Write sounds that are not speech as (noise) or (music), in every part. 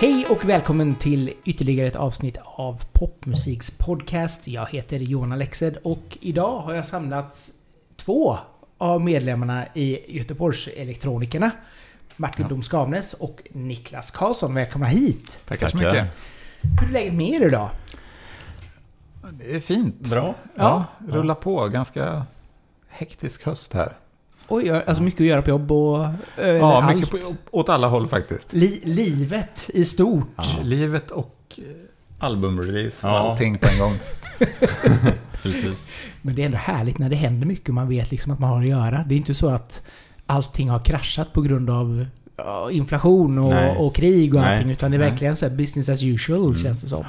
Hej och välkommen till ytterligare ett avsnitt av Popmusiks podcast. Jag heter Johan Alexed och idag har jag samlat två av medlemmarna i Göteborgs Elektronikerna. Martin Ja. Blom Skavnes och Niklas Karlsson. Välkomna hit! Tackar så Tackar. mycket. Hur är läget med er idag? Det är fint. Bra. Ja, rulla på. Ganska hektisk höst här. Oj, alltså mycket att göra på jobb och... eh, Ja, allt. mycket på, åt alla håll faktiskt. Li livet i stort. Ja. Livet och eh, albumrelease och Ja. allting på en gång. (laughs) Precis. Men det är ändå härligt när det händer mycket och man vet liksom att man har att göra. Det är inte så att allting har kraschat på grund av ja, inflation och, Nej. och krig och Nej. allting. Utan det är Nej. verkligen så här business as usual Mm. känns det som.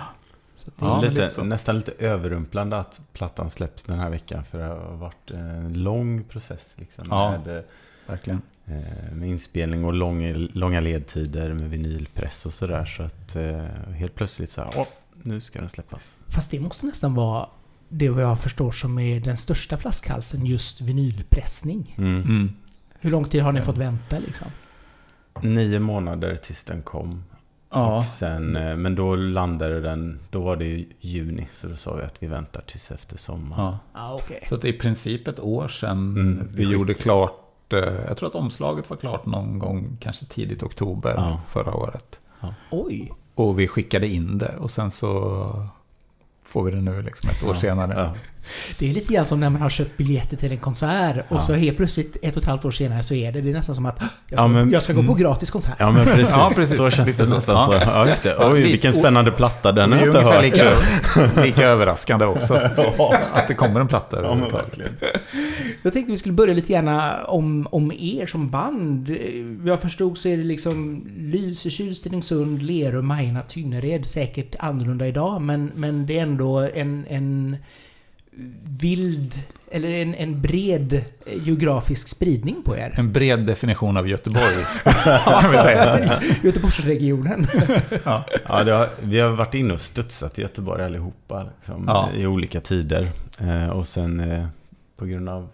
Ja, lite, lite nästan lite överrumplande att plattan släpps den här veckan. För det har varit en lång process. Liksom, Ja. med, Verkligen. eh, med inspelning och lång, långa ledtider med vinylpress och sådär. Så att eh, helt plötsligt så här, åh, nu ska den släppas. Fast det måste nästan vara det vad jag förstår som är den största flaskhalsen, just vinylpressning. Mm. Mm. Hur lång tid har ni fått vänta liksom? Nio månader tills den kom. Ja, Och sen, eh, men då landade den, då var det ju juni. Så då sa vi att vi väntar tills efter sommaren. ja. Ja, okej. Så det är i princip ett år sedan Mm, vi gjorde klart. eh, Jag tror att omslaget var klart någon gång, kanske tidigt oktober Ja. förra året. Oj. Och vi skickade in det och sen så får vi det nu liksom ett år Ja. senare. Ja. Det är lite grann som när man har köpt biljetter till en konsert och Ja. så helt plötsligt ett och ett halvt år senare så är det. Det är nästan som att jag ska, Ja, men- jag ska gå på mm. gratis konsert. Ja men precis, Ja, precis. så känns Lite det så. nästan Ja. så. Ja just det. Ja, Oj, vilken spännande platta. Den har är jag inte hört. lika, (laughs) lika överraskande också. (laughs) Att det kommer en platta Ja överhuvudtaget. verkligen. Jag tänkte vi skulle börja lite gärna om, om er som band. Jag förstod så är det liksom Lysekil, Stenungsund, Lerum, Majorna, Tynnered. Säkert annorlunda idag men, men det är ändå en, en vild, eller en, en bred geografisk spridning på er. En bred definition av Göteborg. (laughs) kan vi säga. Göteborgsregionen. Ja. Ja, det har, vi har varit inne och studsat i Göteborg allihopa. Liksom, Ja. I olika tider. Eh, och sen eh, på grund av eh,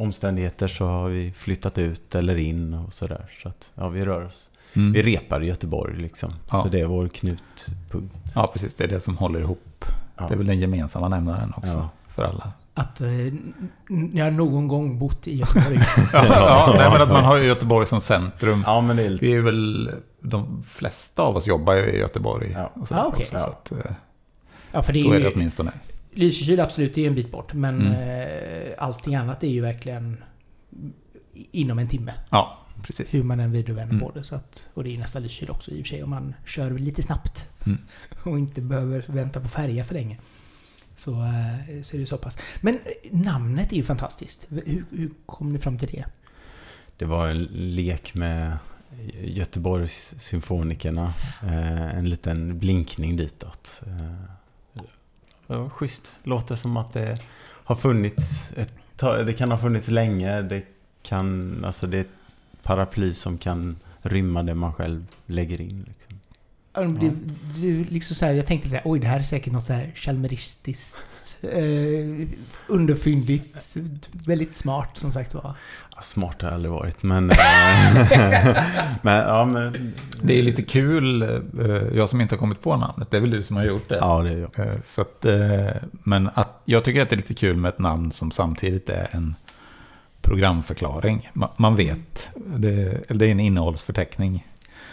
omständigheter så har vi flyttat ut eller in och sådär. Så att ja, vi rör oss. Vi Mm. repar i Göteborg liksom. Ja. Så det är vår knutpunkt. ja, precis. Det är det som håller ihop. Ja. Det är väl den gemensamma nämnaren också Ja. för alla. Att eh, n- jag har någon gång bott i Göteborg. (laughs) Ja, ja nej, men att man har Göteborg som centrum. Ja, men det är. Vi är väl, de flesta av oss jobbar i Göteborg. Ja. Och Ah, okej. också, så att, eh, Ja, för det så är det ju, åtminstone. Lysekil absolut, det är ju en bit bort. Men Mm. eh, allting annat är ju verkligen inom en timme. Ja, precis. Hur man än vrider och vänder Mm. på det. Så att, och det är nästan Lysekil också i och för sig om man kör lite snabbt. Mm. (laughs) Och inte behöver vänta på färja för länge. Så, eh, så är det så pass. Men namnet är ju fantastiskt. Hur, hur kom ni fram till det? Det var en lek med Göteborgs symfonikerna. Eh, en liten blinkning ditåt. Eh, det var schysst. Låter som att det har funnits ett Det kan ha funnits länge. Det kan... Alltså det paraply som kan rymma det man själv lägger in. Liksom. Det, det, liksom så här, jag tänkte här, oj det här är säkert något så här chalmeristiskt, eh, underfyndigt, väldigt smart som sagt var. Ja, smart har jag aldrig varit, men... eh, (laughs) men, ja, men... Det är lite kul, eh, jag som inte har kommit på namnet, det är väl du som har gjort det. Ja, det är jag. Eh, Så att, men att, jag tycker att det är lite kul med ett namn som samtidigt är en programförklaring. Ma- Man vet, det, är en innehållsförteckning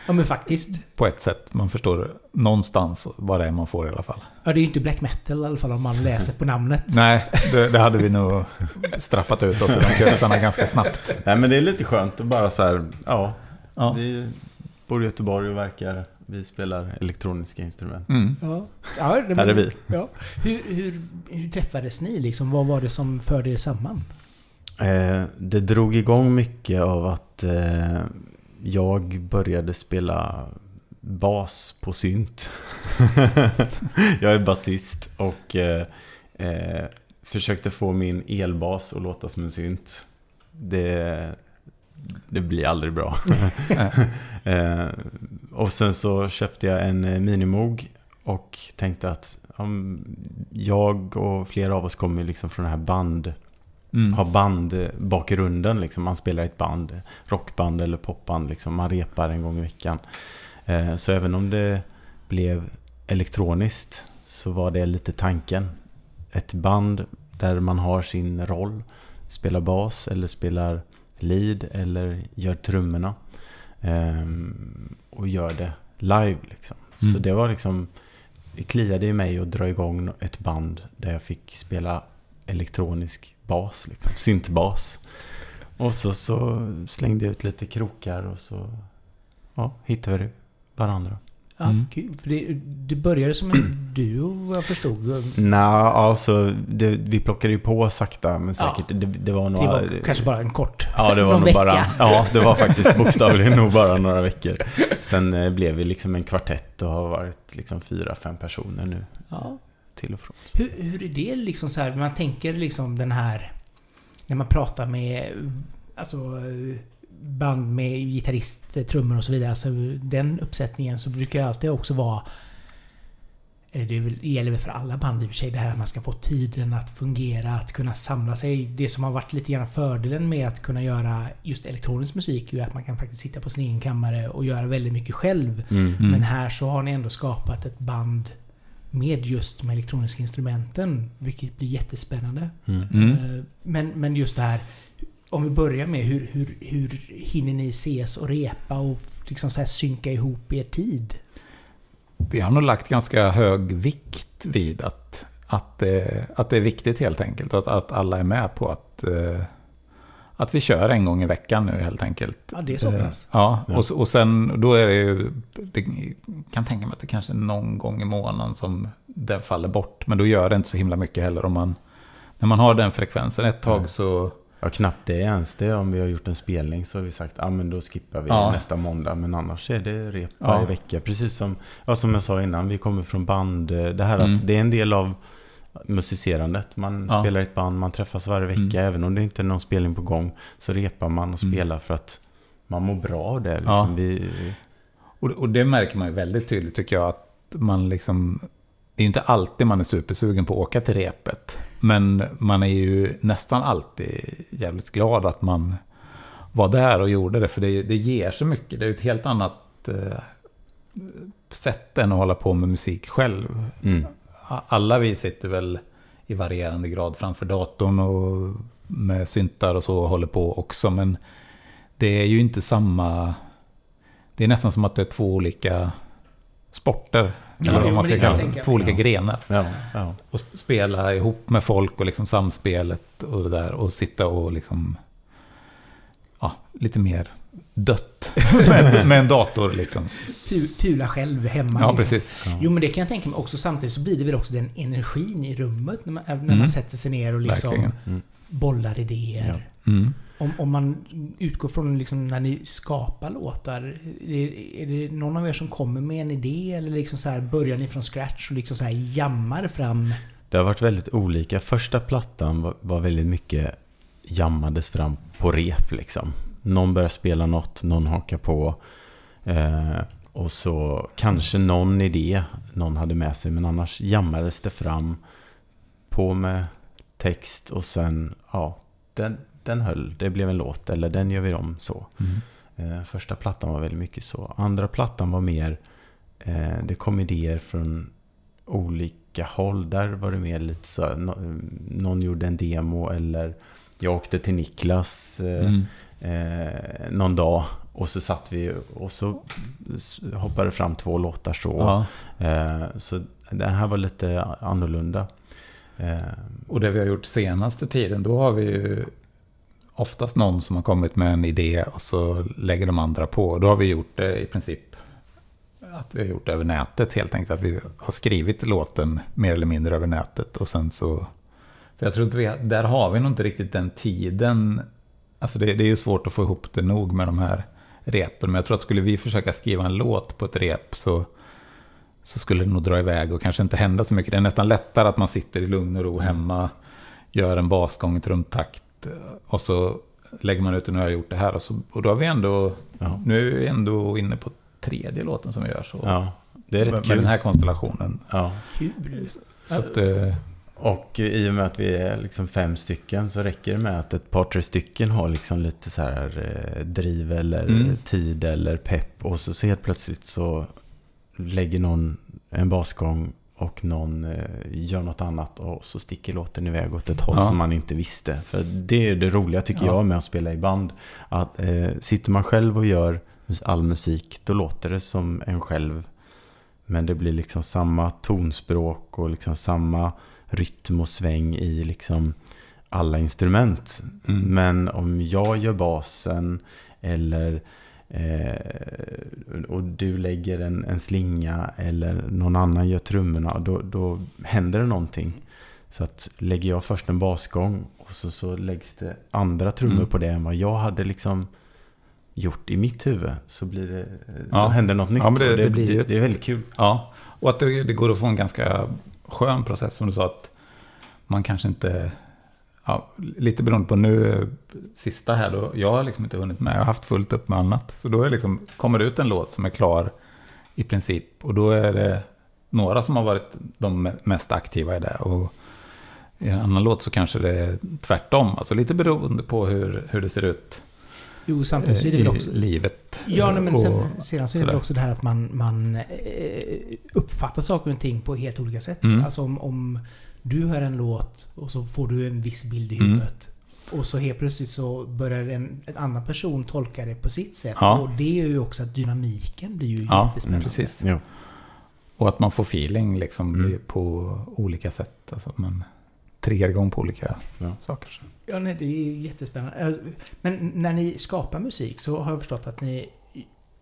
Ja men faktiskt. på ett sätt. Man förstår någonstans vad det är man får i alla fall. Ja det är ju inte black metal i alla fall om man läser på namnet. Nej, det, det hade vi nog straffat ut oss i de kretsarna ganska snabbt. Nej, men det är lite skönt att bara så här... Ja, Ja. vi bor i Göteborg och verkar... Vi spelar elektroniska instrument. Mm. Ja, ja det, Här är vi. Ja. Hur, hur, hur träffades ni liksom? Vad var det som förde er samman? Eh, det drog igång mycket av att eh, jag började spela bas på synt. (laughs) jag är basist och eh, försökte få min elbas att låta som en synt. Det, det blir aldrig bra. (laughs) och sen så köpte jag en Minimoog och tänkte att jag och flera av oss kommer liksom från det här band, Mm. har bandbakgrunden. Liksom. Man spelar i ett band, rockband eller popband. Liksom. Man repar en gång i veckan. Eh, så även om det blev elektroniskt så var det lite tanken. Ett band där man har sin roll. Spelar bas eller spelar lead eller gör trummorna. Ehm, och gör det live liksom. Så Mm. det var liksom... Det kliade i mig att dra igång ett band där jag fick spela elektronisk bas, liksom, syntbas. Och så, så slängde jag ut lite krokar och så ja, hittade vi varandra. Ja, Mm. kul. För det, det började som en (clears throat) duo vad jag förstod. Nej, alltså det, vi plockade ju på sakta men Ja. säkert. Det, det var Det nog... var kanske bara en kort. Ja, det var (laughs) någon nog vecka. bara... Ja, det var faktiskt bokstavligen nog bara några veckor. Sen eh, blev vi liksom en kvartett och har varit liksom fyra, fem personer nu Ja. Till och från. Hur, hur är det liksom så här, man tänker liksom den här... När man pratar med alltså, band med gitarrist, trummor och så vidare. Alltså den uppsättningen så brukar det alltid också vara... Det gäller väl för alla band i och för sig det här att man ska få tiden att fungera, att kunna samla sig. Det som har varit lite grann fördelen med att kunna göra just elektronisk musik är att man kan faktiskt sitta på sin egen kammare och göra väldigt mycket själv. Mm. Mm. Men här så har ni ändå skapat ett band med just de elektroniska instrumenten. Vilket blir jättespännande. Mm. Mm. Eh, Men, men just det här. Om vi börjar med hur, hur, hur hinner ni ses och repa och liksom så här synka ihop er tid? Vi har nog lagt ganska hög vikt vid att, att, det, att det är viktigt helt enkelt. Att, att alla är med på att, eh, att vi kör en gång i veckan nu helt enkelt. Ja, det är så Eh, pass. Ja, Ja. och, och sen då är det ju... Det kan tänka mig att det kanske är någon gång i månaden som det faller bort. Men då gör det inte så himla mycket heller om man... När man har den frekvensen ett tag så... Ja, knappt det ens det. Om vi har gjort en spelning så har vi sagt, ja ah, men då skippar vi Ja. nästa måndag. Men annars är det rep Ja. varje vecka. Precis som, ja, som jag sa innan, vi kommer från band. eh, Det här Mm. att det är en del av musicerandet. Man Ja. spelar i ett band, man träffas varje vecka. Mm. Även om det inte är någon spelning på gång så repar man och Mm. spelar för att man mår bra av det. Liksom. Ja. Vi, Och, och det märker man ju väldigt tydligt tycker jag. Att man liksom... Det är inte alltid man är supersugen på att åka till repet. Men man är ju nästan alltid jävligt glad att man var där och gjorde det. För det, det ger så mycket. Det är ett helt annat eh, sätt än att hålla på med musik själv. mm. Alla vi sitter väl i varierande grad framför datorn och med syntar och så och håller på också. Men det är ju inte samma... Det är nästan som att det är två olika sporter. Ja, eller vad man ska kalla det. Två olika Ja. grenar. ja, ja. Och spela ihop med folk och liksom samspelet och det där. Och sitta och liksom... Ja, lite mer dött (laughs) med, med en dator liksom. Pu- Pula själv hemma. Ja, liksom. precis. ja. Jo men det kan jag tänka mig också. Samtidigt så blir det väl också den energin i rummet när man, när Mm. man sätter sig ner och liksom. Mm. bollar idéer. Mm. Om, om man utgår från liksom när ni skapar låtar. Är, är det någon av er som kommer med en idé? Eller liksom så här, börjar ni från scratch och liksom så här jammar fram? Det har varit väldigt olika. Första plattan var, var väldigt mycket jammades fram på rep liksom. Någon börjar spela något, någon hakar på. Eh, och så kanske någon idé någon hade med sig. Men annars jammades det fram. På med text och sen, ja, den, den höll. Det blev en låt eller den gör vi om så. Mm. Eh, första plattan var väldigt mycket så. Andra plattan var mer, eh, det kom idéer från olika håll. Där var det mer lite så, nå- någon gjorde en demo eller jag åkte till Niklas eh, Mm. eh, någon dag och så satt vi och så hoppade fram två låtar så. Ja. Eh, så det här var lite annorlunda. Eh, Och det vi har gjort senaste tiden, då har vi ju oftast någon som har kommit med en idé och så lägger de andra på. Då har vi gjort det i princip att vi har gjort det över nätet helt enkelt. Att vi har skrivit låten mer eller mindre över nätet och sen så... För jag tror inte vi, där har vi nog inte riktigt den tiden. Alltså det, det är ju svårt att få ihop det nog med de här repen. Men jag tror att skulle vi försöka skriva en låt på ett rep så så skulle det nog dra iväg och kanske inte hända så mycket. Det är nästan lättare att man sitter i lugn och ro hemma, gör en basgång i trumtakt och så lägger man ut det, nu har jag gjort det här. Och, så, och då har vi ändå, Ja. nu är vi ändå inne på tredje låten som vi gör så. ja. Det är rätt med, kul. med den här konstellationen. Ja. Kul. Så att, eh, Och i och med att vi är liksom fem stycken så räcker det med att ett par, tre stycken har liksom lite så här eh, driv eller Mm. tid eller pepp. Och så, så helt plötsligt så lägger någon en basgång och någon eh, gör något annat och så sticker låten iväg åt ett håll Ja. som man inte visste. För det är det roliga tycker Ja. jag med att spela i band. Att eh, sitter man själv och gör all musik då låter det som en själv. Men det blir liksom samma tonspråk och liksom samma rytm och sväng i liksom alla instrument. Mm. Men om jag gör basen eller eh, och du lägger en, en slinga eller någon annan gör trummorna, då, då händer det någonting. Så att lägger jag först en basgång och så, så läggs det andra trummor Mm. på det än vad jag hade liksom gjort i mitt huvud så blir det, Ja. då händer något nytt. Ja, det- det, det blir det är väldigt kul. Ja, och att det, det går att få en ganska skön process som du sa att man kanske inte... Ja, lite beroende på nu, sista här då, jag har liksom inte hunnit med, jag har haft fullt upp med annat. Så då är det liksom, kommer det ut en låt som är klar i princip och då är det några som har varit de mest aktiva i det. Och i en annan låt så kanske det är tvärtom, alltså lite beroende på hur, hur det ser ut Jo, samtidigt så är det väl också... livet. Ja, nej, men sen, Och- sedan så är det sådär. också det här att man, man eh, uppfattar saker och ting på helt olika sätt. Mm. Alltså om, om du hör en låt och så får du en viss bild i Mm. huvudet. Och så helt plötsligt så börjar en, en annan person tolka det på sitt sätt. Ja. Och det är ju också att dynamiken blir ju Ja, jättespännande. precis. Ja. Och att man får feeling liksom Mm. på olika sätt. Alltså att man triggar igång på olika Ja. saker. Ja, nej, det är ju jättespännande. Alltså, Men när ni skapar musik så har jag förstått att ni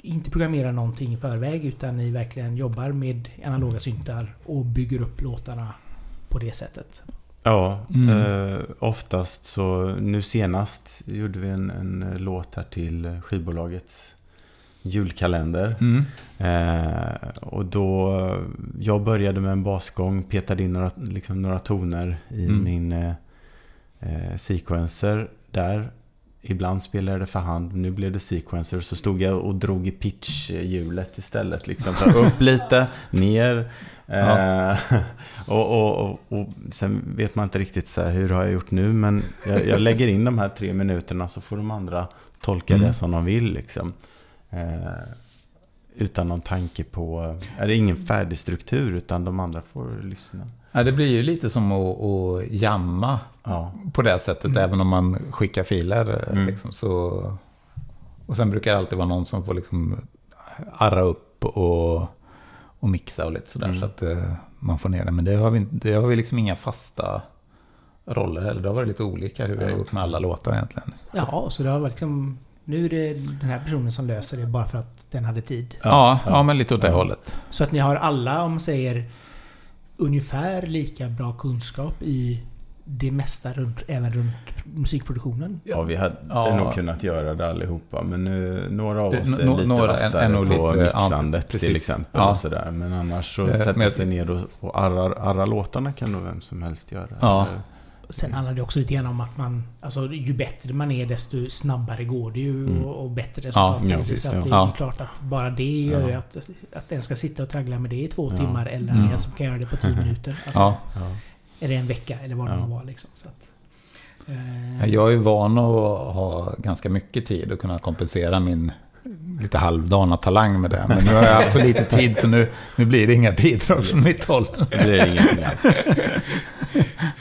inte programmerar någonting i förväg utan ni verkligen jobbar med analoga syntar och bygger upp låtarna på det sättet. Ja, Mm. eh, oftast så nu senast gjorde vi en, en låt här till skivbolagets julkalender. Mm. Eh, och då, jag började med en basgång, petade in några, liksom några toner i Mm. min eh, eh, sequencer där. Ibland spelade jag det för hand, nu blev det sequencer. Så stod jag och drog i pitchhjulet istället. Liksom. Så upp (laughs) lite, ner. Eh, och, och, och, och sen vet man inte riktigt så här, hur har jag gjort nu. Men jag, jag lägger in de här tre minuterna så får de andra tolka Mm. det som de vill. Liksom. Eh, utan någon tanke på, är det ingen färdig struktur utan de andra får lyssna. Ja, det blir ju lite som att, att jamma Ja, på det sättet. Mm. Även om man skickar filer. Mm. Liksom, så, och sen brukar det alltid vara någon som får liksom arra upp och, och mixa och lite sådär. Mm. Så att eh, man får ner det. Men det har vi, det har vi liksom inga fasta roller heller. Det har varit lite olika hur vi har gjort med alla låtar egentligen. Ja, så det har varit liksom... Nu är det den här personen som löser det bara för att den hade tid. Ja, ja, men lite åt det Ja. hållet. Så att ni har alla, om man säger, ungefär lika bra kunskap i det mesta runt, även runt musikproduktionen. ja vi hade Ja. nog kunnat göra det allihopa. Men nu, några av oss är no- lite några vassare är nog på lite- ja, mixandet till precis. exempel. Ja. Och sådär. Men annars så Eh, sätta sig ner och, och arra, arra låtarna kan nog vem som helst göra. Ja. Eller- Sen handlar det också lite grann om att man... Alltså ju bättre man är desto snabbare går det ju Mm. och, och bättre resultat. ja, det. precis, så att det är Ja. klart att bara det gör ju att, att den ska sitta och traggla med det i två timmar eller Mm. en som kan göra det på tio (laughs) minuter. Alltså. Ja. Eller en vecka eller vad det Ja. var liksom. Så att, eh, Jag är van att ha ganska mycket tid och kunna kompensera min lite halvdana talang med det. Men nu har jag haft så lite tid så nu, nu blir det inga bidrag från mitt håll. Det blir ingenting alls.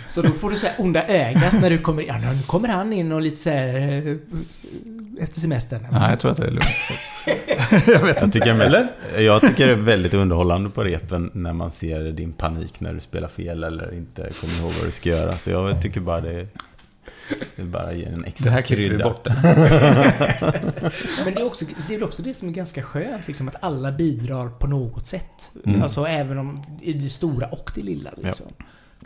Så då får du säga onda ögat när du kommer in. Ja, nu kommer han in och lite så här eh, efter semestern. Nej, jag tror att det är lugnt. (laughs) Jag tycker, mest, jag tycker det är väldigt underhållande på repen när man ser din panik när du spelar fel eller inte kommer ihåg vad du ska göra. Så jag tycker bara det, det bara ger en extra Det här klipper vi bort. (laughs) Men det är, också, det är också det som är ganska skönt, liksom, att alla bidrar på något sätt. Mm. Alltså även om i det stora och det lilla. Liksom.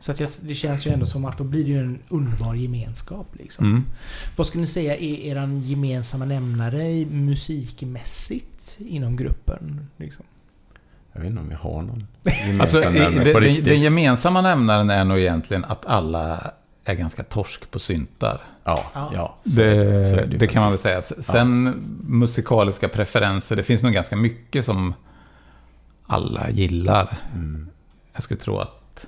Så att jag, det känns ju ändå som att då blir det ju en underbar gemenskap. Liksom. Mm. Vad skulle ni säga är er gemensamma nämnare musikmässigt inom gruppen? Liksom? Jag vet inte om jag har någon (laughs) Alltså, gemensam i- nämnare den, på den, riktigt. den gemensamma nämnaren är nog egentligen att alla är ganska torsk på syntar. Ja, Ja. ja. så- Det, så är ju det kan man väl säga. Sen musikaliska preferenser, det finns nog ganska mycket som alla gillar. Mm. Jag skulle tro att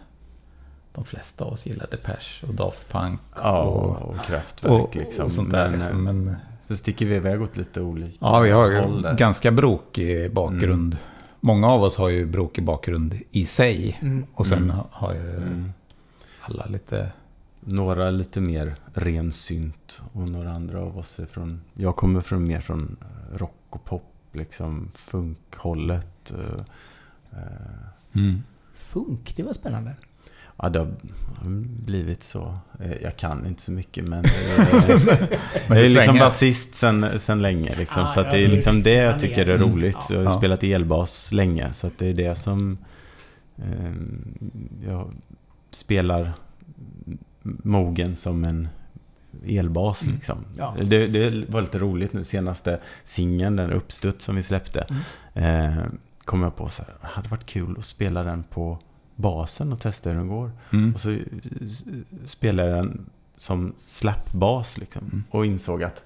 de flesta av oss gillar Depeche och Daft Punk. Ja, och, och, kraftverk och, liksom. och sånt där. men, liksom. Men, så sticker vi iväg åt lite olika ja, vi har ganska brokig bakgrund. Många av oss har ju brokig bakgrund i sig. Mm. Och sen Mm. har ju Mm. alla lite... Några lite mer ren synt och några andra av oss är från... Jag kommer från mer från rock och pop, liksom funkhållet. eh, eh, Funk, det var spännande. Ja, det har blivit så. Eh, Jag kan inte så mycket men... (laughs) jag är liksom basist sen, sen länge liksom. Ah, så det är liksom det jag tycker är Mm. roligt. Ja. Jag har spelat elbas länge så att det är det som... Eh, jag spelar mogen som en elbas Mm. liksom. Ja. Det, det var lite roligt nu senaste singeln, den uppstuds som vi släppte. Mm. Eh, kom jag på så här, det hade varit kul att spela den på basen och testa hur den går. Mm. Och så spelade jag den som slapbas liksom. Mm. Och insåg att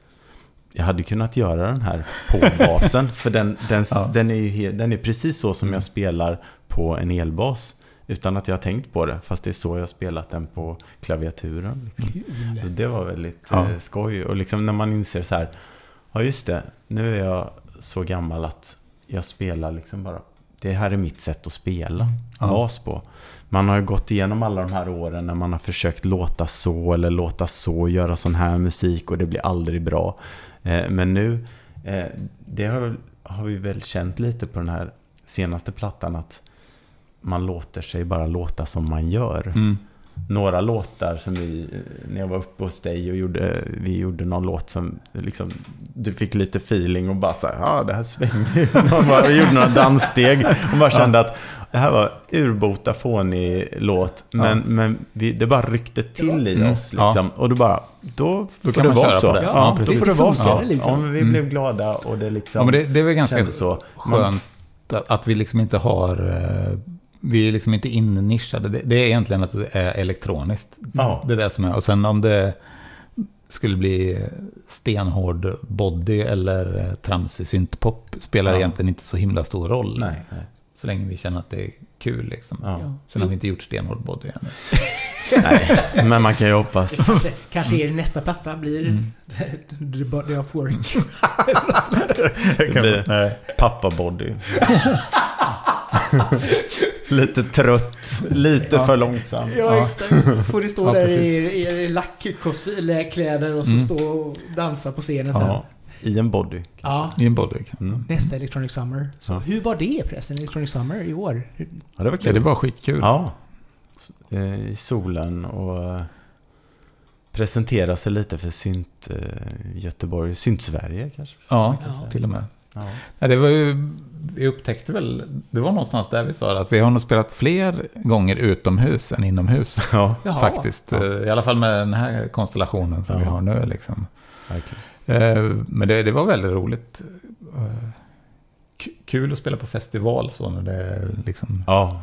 jag hade kunnat göra den här på basen. för den, den, (laughs) Ja. den, är den är precis så som Mm. jag spelar på en elbas. Utan att jag har tänkt på det. Fast det är så jag spelat den på klaviaturen. Liksom. Så det var väldigt Ja. eh, skoj. Och liksom när man inser så här. Ja just det, nu är jag så gammal att jag spelar liksom bara. Det här är mitt sätt att spela Ja. bas på. Man har ju gått igenom alla de här åren när man har försökt låta så eller låta så, göra sån här musik och det blir aldrig bra. Eh, men nu, eh, det har, har vi väl känt lite på den här senaste plattan att man låter sig bara låta som man gör Mm. några låtar som vi, eh, när jag var uppe hos dig och gjorde, vi gjorde någon låt som liksom, du fick lite feeling och bara så här, ja det här svänger ju. (laughs) Man bara, vi gjorde några danssteg och bara kände att det här var urbota fånig låt, men, Ja. men vi, det bara ryckte till i Mm. oss liksom. Och då bara, då, Då får kan det vara så. det. Ja, Ja, då får det vara så. Ja, liksom. Ja, men vi Mm. blev glada och det liksom Ja, men det, det är väl ganska så. Man- skönt att, att vi liksom inte har... Vi är liksom inte innischade. Det, det är egentligen att det är elektroniskt. Ja. Det är det som är. Och sen om det skulle bli stenhård body eller eh, tramsig syntpop spelar Ja. egentligen inte så himla stor roll. Nej, nej. Så länge vi känner att det är kul liksom. Ja. Ja. Sen har vi inte gjort stenhård body än. (laughs) nej. Men man kan ju hoppas. (laughs) Kanske, kanske är det nästa platta blir Mm. (laughs) The Body of Work. Det blir pappabody. Lite trött, lite Ja. för långsam. Ja, exakt. Får det stå (laughs) Ja, där i, i lackkläder och så Mm. stå och dansa på scenen sen. Ja, I en body. Ja. I en body. Mm. Nästa Electronic Summer. Så Ja. Hur var det förresten, Electronic Summer i år? Ja, det var Ja, kul. det var skitkul. Ja. Eh, I solen och eh, presentera sig lite för synt eh, Göteborg, synt Sverige kanske. Ja, Ja. till och med. Ja. Det var ju, vi upptäckte väl, det var någonstans där vi sa det, att vi har nog spelat fler gånger utomhus än inomhus. (laughs) ja. Faktiskt. Ja. Eh, I alla fall med den här konstellationen som Ja. vi har nu. Liksom. Eh, Men det, det var väldigt roligt. Eh, Kul att spela på festival så när det liksom Ja,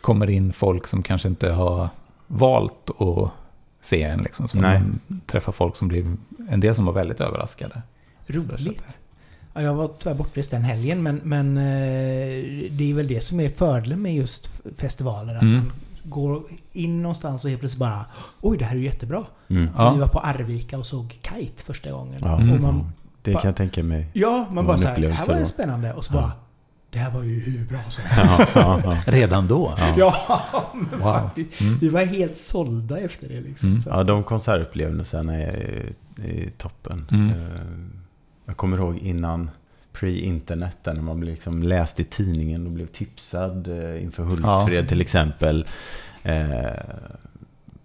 kommer in folk som kanske inte har valt att se en. Liksom. Så Nej. man träffar folk som blir, en del som var väldigt överraskade. Roligt. Ja, jag var tyvärr bortrest den helgen men, men eh, det är väl det som är fördelen med just festivaler. Att Mm. man går in någonstans och helt plötsligt bara Oj, det här är ju jättebra. mm. Ja. Vi var på Arvika och såg Kite första gången. ja. Och man, det kan jag tänka mig. ja, man bara såhär, det här var ju då." spännande. Och så Ja. bara Det här var ju hur bra som helst. Ja, ja, ja. Redan då? Ja. Ja, men Wow. faktiskt. Mm. Vi var helt sålda efter det liksom. Mm. Så. Ja, de konsertupplevelserna är, är toppen. Mm. Jag kommer ihåg innan pre-internet, när man blev liksom läst i tidningen och blev tipsad eh, inför Hultsfred Ja. till exempel. Eh,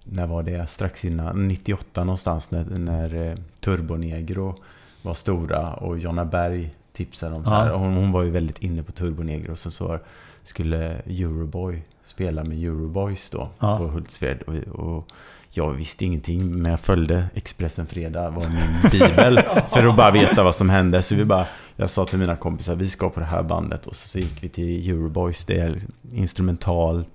när var det? Strax innan, 98 någonstans, när, när eh, Turbonegro var stora och Jonna Berg tipsade om så här. Ja. Hon, hon var ju väldigt inne på Turbonegro. Så, så skulle Euroboy spela med Euroboys då Ja. på Hultsfred. Och, och jag visste ingenting, men jag följde Expressen Fredag, var min bibel, (laughs) för att bara veta vad som hände. Så vi bara, jag sa till mina kompisar, vi ska på det här bandet. Och så, så gick vi till Euroboys, det är liksom instrumental,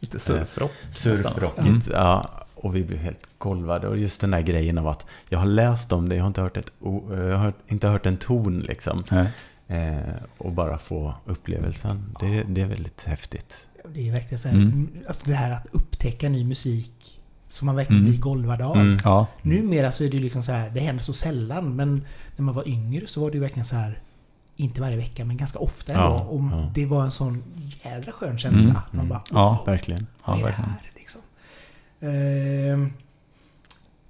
Lite surfrock. surfrockigt. Mm. Ja, och vi blev helt golvade. Och just den där grejen av att jag har läst om det, jag har inte hört, ett, jag har inte hört en ton liksom. Nej. Eh, och bara få upplevelsen. Det, det är väldigt häftigt. Det är verkligen så här, Mm. alltså det här att upptäcka ny musik som man verkligen Mm. blir golvad av. Mm. Ja. Numera så är det ju liksom så här, det händer så sällan men när man var yngre så var det ju verkligen så här inte varje vecka men ganska ofta Ja. Och ja. det var en sån jädra skön känsla. Mm, Man mm. bara, Ja. Verkligen. Ja, vad är det verkligen. här liksom? Ehm,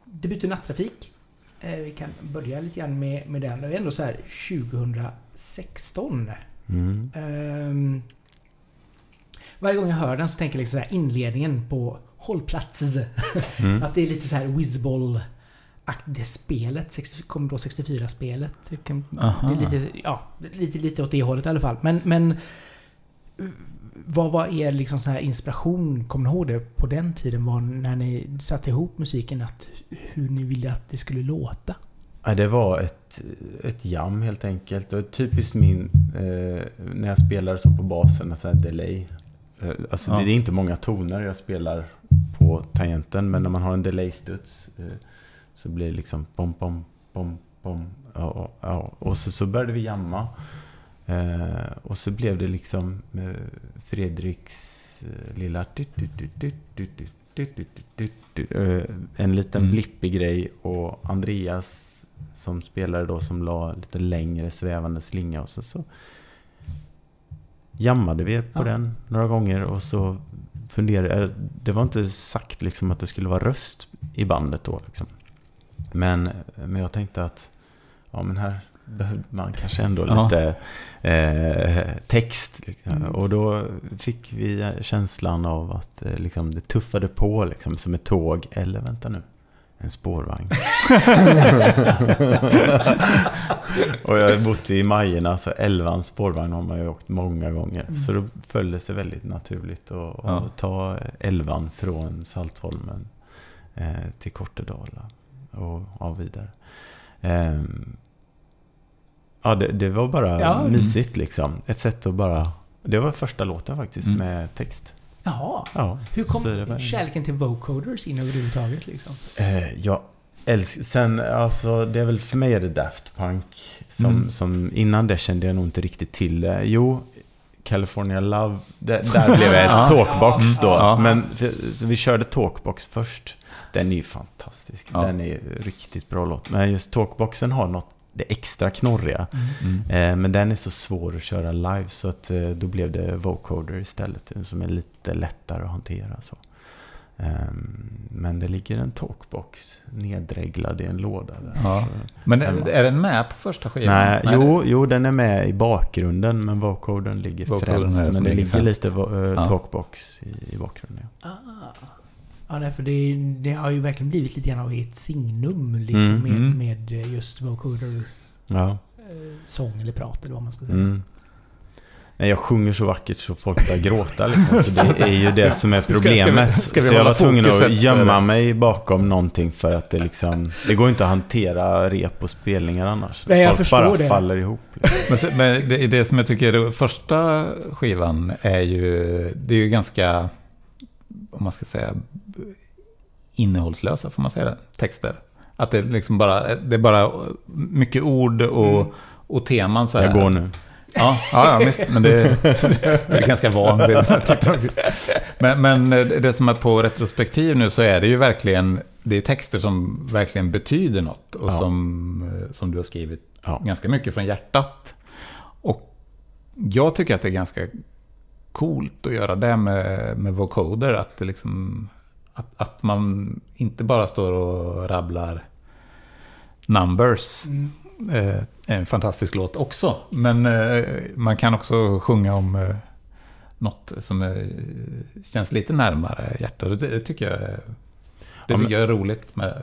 debut i nattrafik. Eh, vi kan börja lite grann med, med den. Det är ändå så här 2016. Mm. Ehm, varje gång jag hör den så tänker jag liksom så här inledningen på Hållplats. Mm. Att det är lite så här Whizball det spelet, 60 Commodore 64-spelet. Det, kan, Aha. det är lite, ja, lite, lite åt det hållet i alla fall. Men, men vad var er liksom så här inspiration, kommer ni ihåg det, på den tiden var när ni satte ihop musiken? Att, hur ni ville att det skulle låta? Ja, det var ett, ett jam helt enkelt. Och typiskt min, eh, när jag spelar så på basen, sånt här delay. Eh, alltså Ja. det är inte många toner jag spelar på tangenten. Men när man har en delay-studs så blir det liksom pom, pom, pom, pom. Ja, ja. Och så, så började vi jamma. Eh, och så blev det liksom eh, Fredriks lilla... En liten blippig grej och Andreas som spelare då som la lite längre svävande slinga och så, så jammade vi på ja. den några gånger och så funderade Det var inte sagt liksom att det skulle vara röst i bandet då liksom. Men, men jag tänkte att ja men här behövde man kanske ändå Ja. lite eh, text. Liksom. Mm. Och då fick vi känslan av att eh, liksom, det tuffade på liksom, som ett tåg. Eller vänta nu, en spårvagn. (laughs) och jag har bott i Majerna, så elvan spårvagn har man ju åkt många gånger. Mm. Så då föll det sig väldigt naturligt att, Ja. att ta elvan från Saltholmen eh, till Kortedala och av vidare. Ehm, ja, det, det var bara Ja. mysigt liksom. Ett sätt att bara... Det var första låten faktiskt Mm. med text. Jaha. Ja, Hur det kom kärleken till vocoders in överhuvudtaget liksom? Eh, jag älskar... Sen, alltså, det är väl för mig är det Daft Punk. Som, Mm. som innan det kände jag nog inte riktigt till det. Jo, California Love. Där, där blev jag (laughs) Ja. ett talkbox då. Ja. Men så vi körde talkbox först. Den är ju fantastisk. Ja. Den är riktigt bra låt. Men just talkboxen har något det extra knorriga. Mm. Eh, men den är så svår att köra live så att eh, då blev det vocoder istället. eh, Som är lite lättare att hantera. Så. Ehm, men det ligger en talkbox nedreglad i en låda där. Ja. Så- Men Hemma. är den med på första skivan? Nej, jo, jo, den är med i bakgrunden men vocodern ligger Vocodern främst. Men det ligger främst. lite eh, Ja. talkbox i, i bakgrunden. Ja. Ah. Ja, nej, för det, det har ju verkligen blivit lite grann av ert signum liksom, Mm, med, mm. med just vocoder Ja. eh, sång eller prat eller vad man ska säga. Mm. Nej, Jag sjunger så vackert så folk börjar gråta liksom. Så det är ju det som är (laughs) Ska- ska vi- problemet. ska vi så jag var tvungen att gömma mig bakom någonting för att det liksom... Det går inte att hantera rep och spelningar annars. Nej, jag folk bara det. faller ihop. Liksom. Men, men det, det som jag tycker är det första skivan är ju... Det är ju ganska... Om man ska säga... Innehållslösa, får man säga det? Texter. Att det liksom bara... Det är bara mycket ord och, Mm. och teman så här. Jag går nu. Ja, ja, ja visst. Men det, det är ganska van vid den här typen av men, men det som är på retrospektiv nu så är det ju verkligen... Det är texter som verkligen betyder något. Och Ja. som, som du har skrivit Ja. ganska mycket från hjärtat. Och jag tycker att det är ganska coolt att göra det med, med vocoder. Att, det liksom, att, att man inte bara står och rabblar numbers. Mm. Eh, en fantastisk låt också. Men eh, man kan också sjunga om eh, något som eh, känns lite närmare hjärtat. Det, det tycker jag, det Ja, tycker jag är roligt med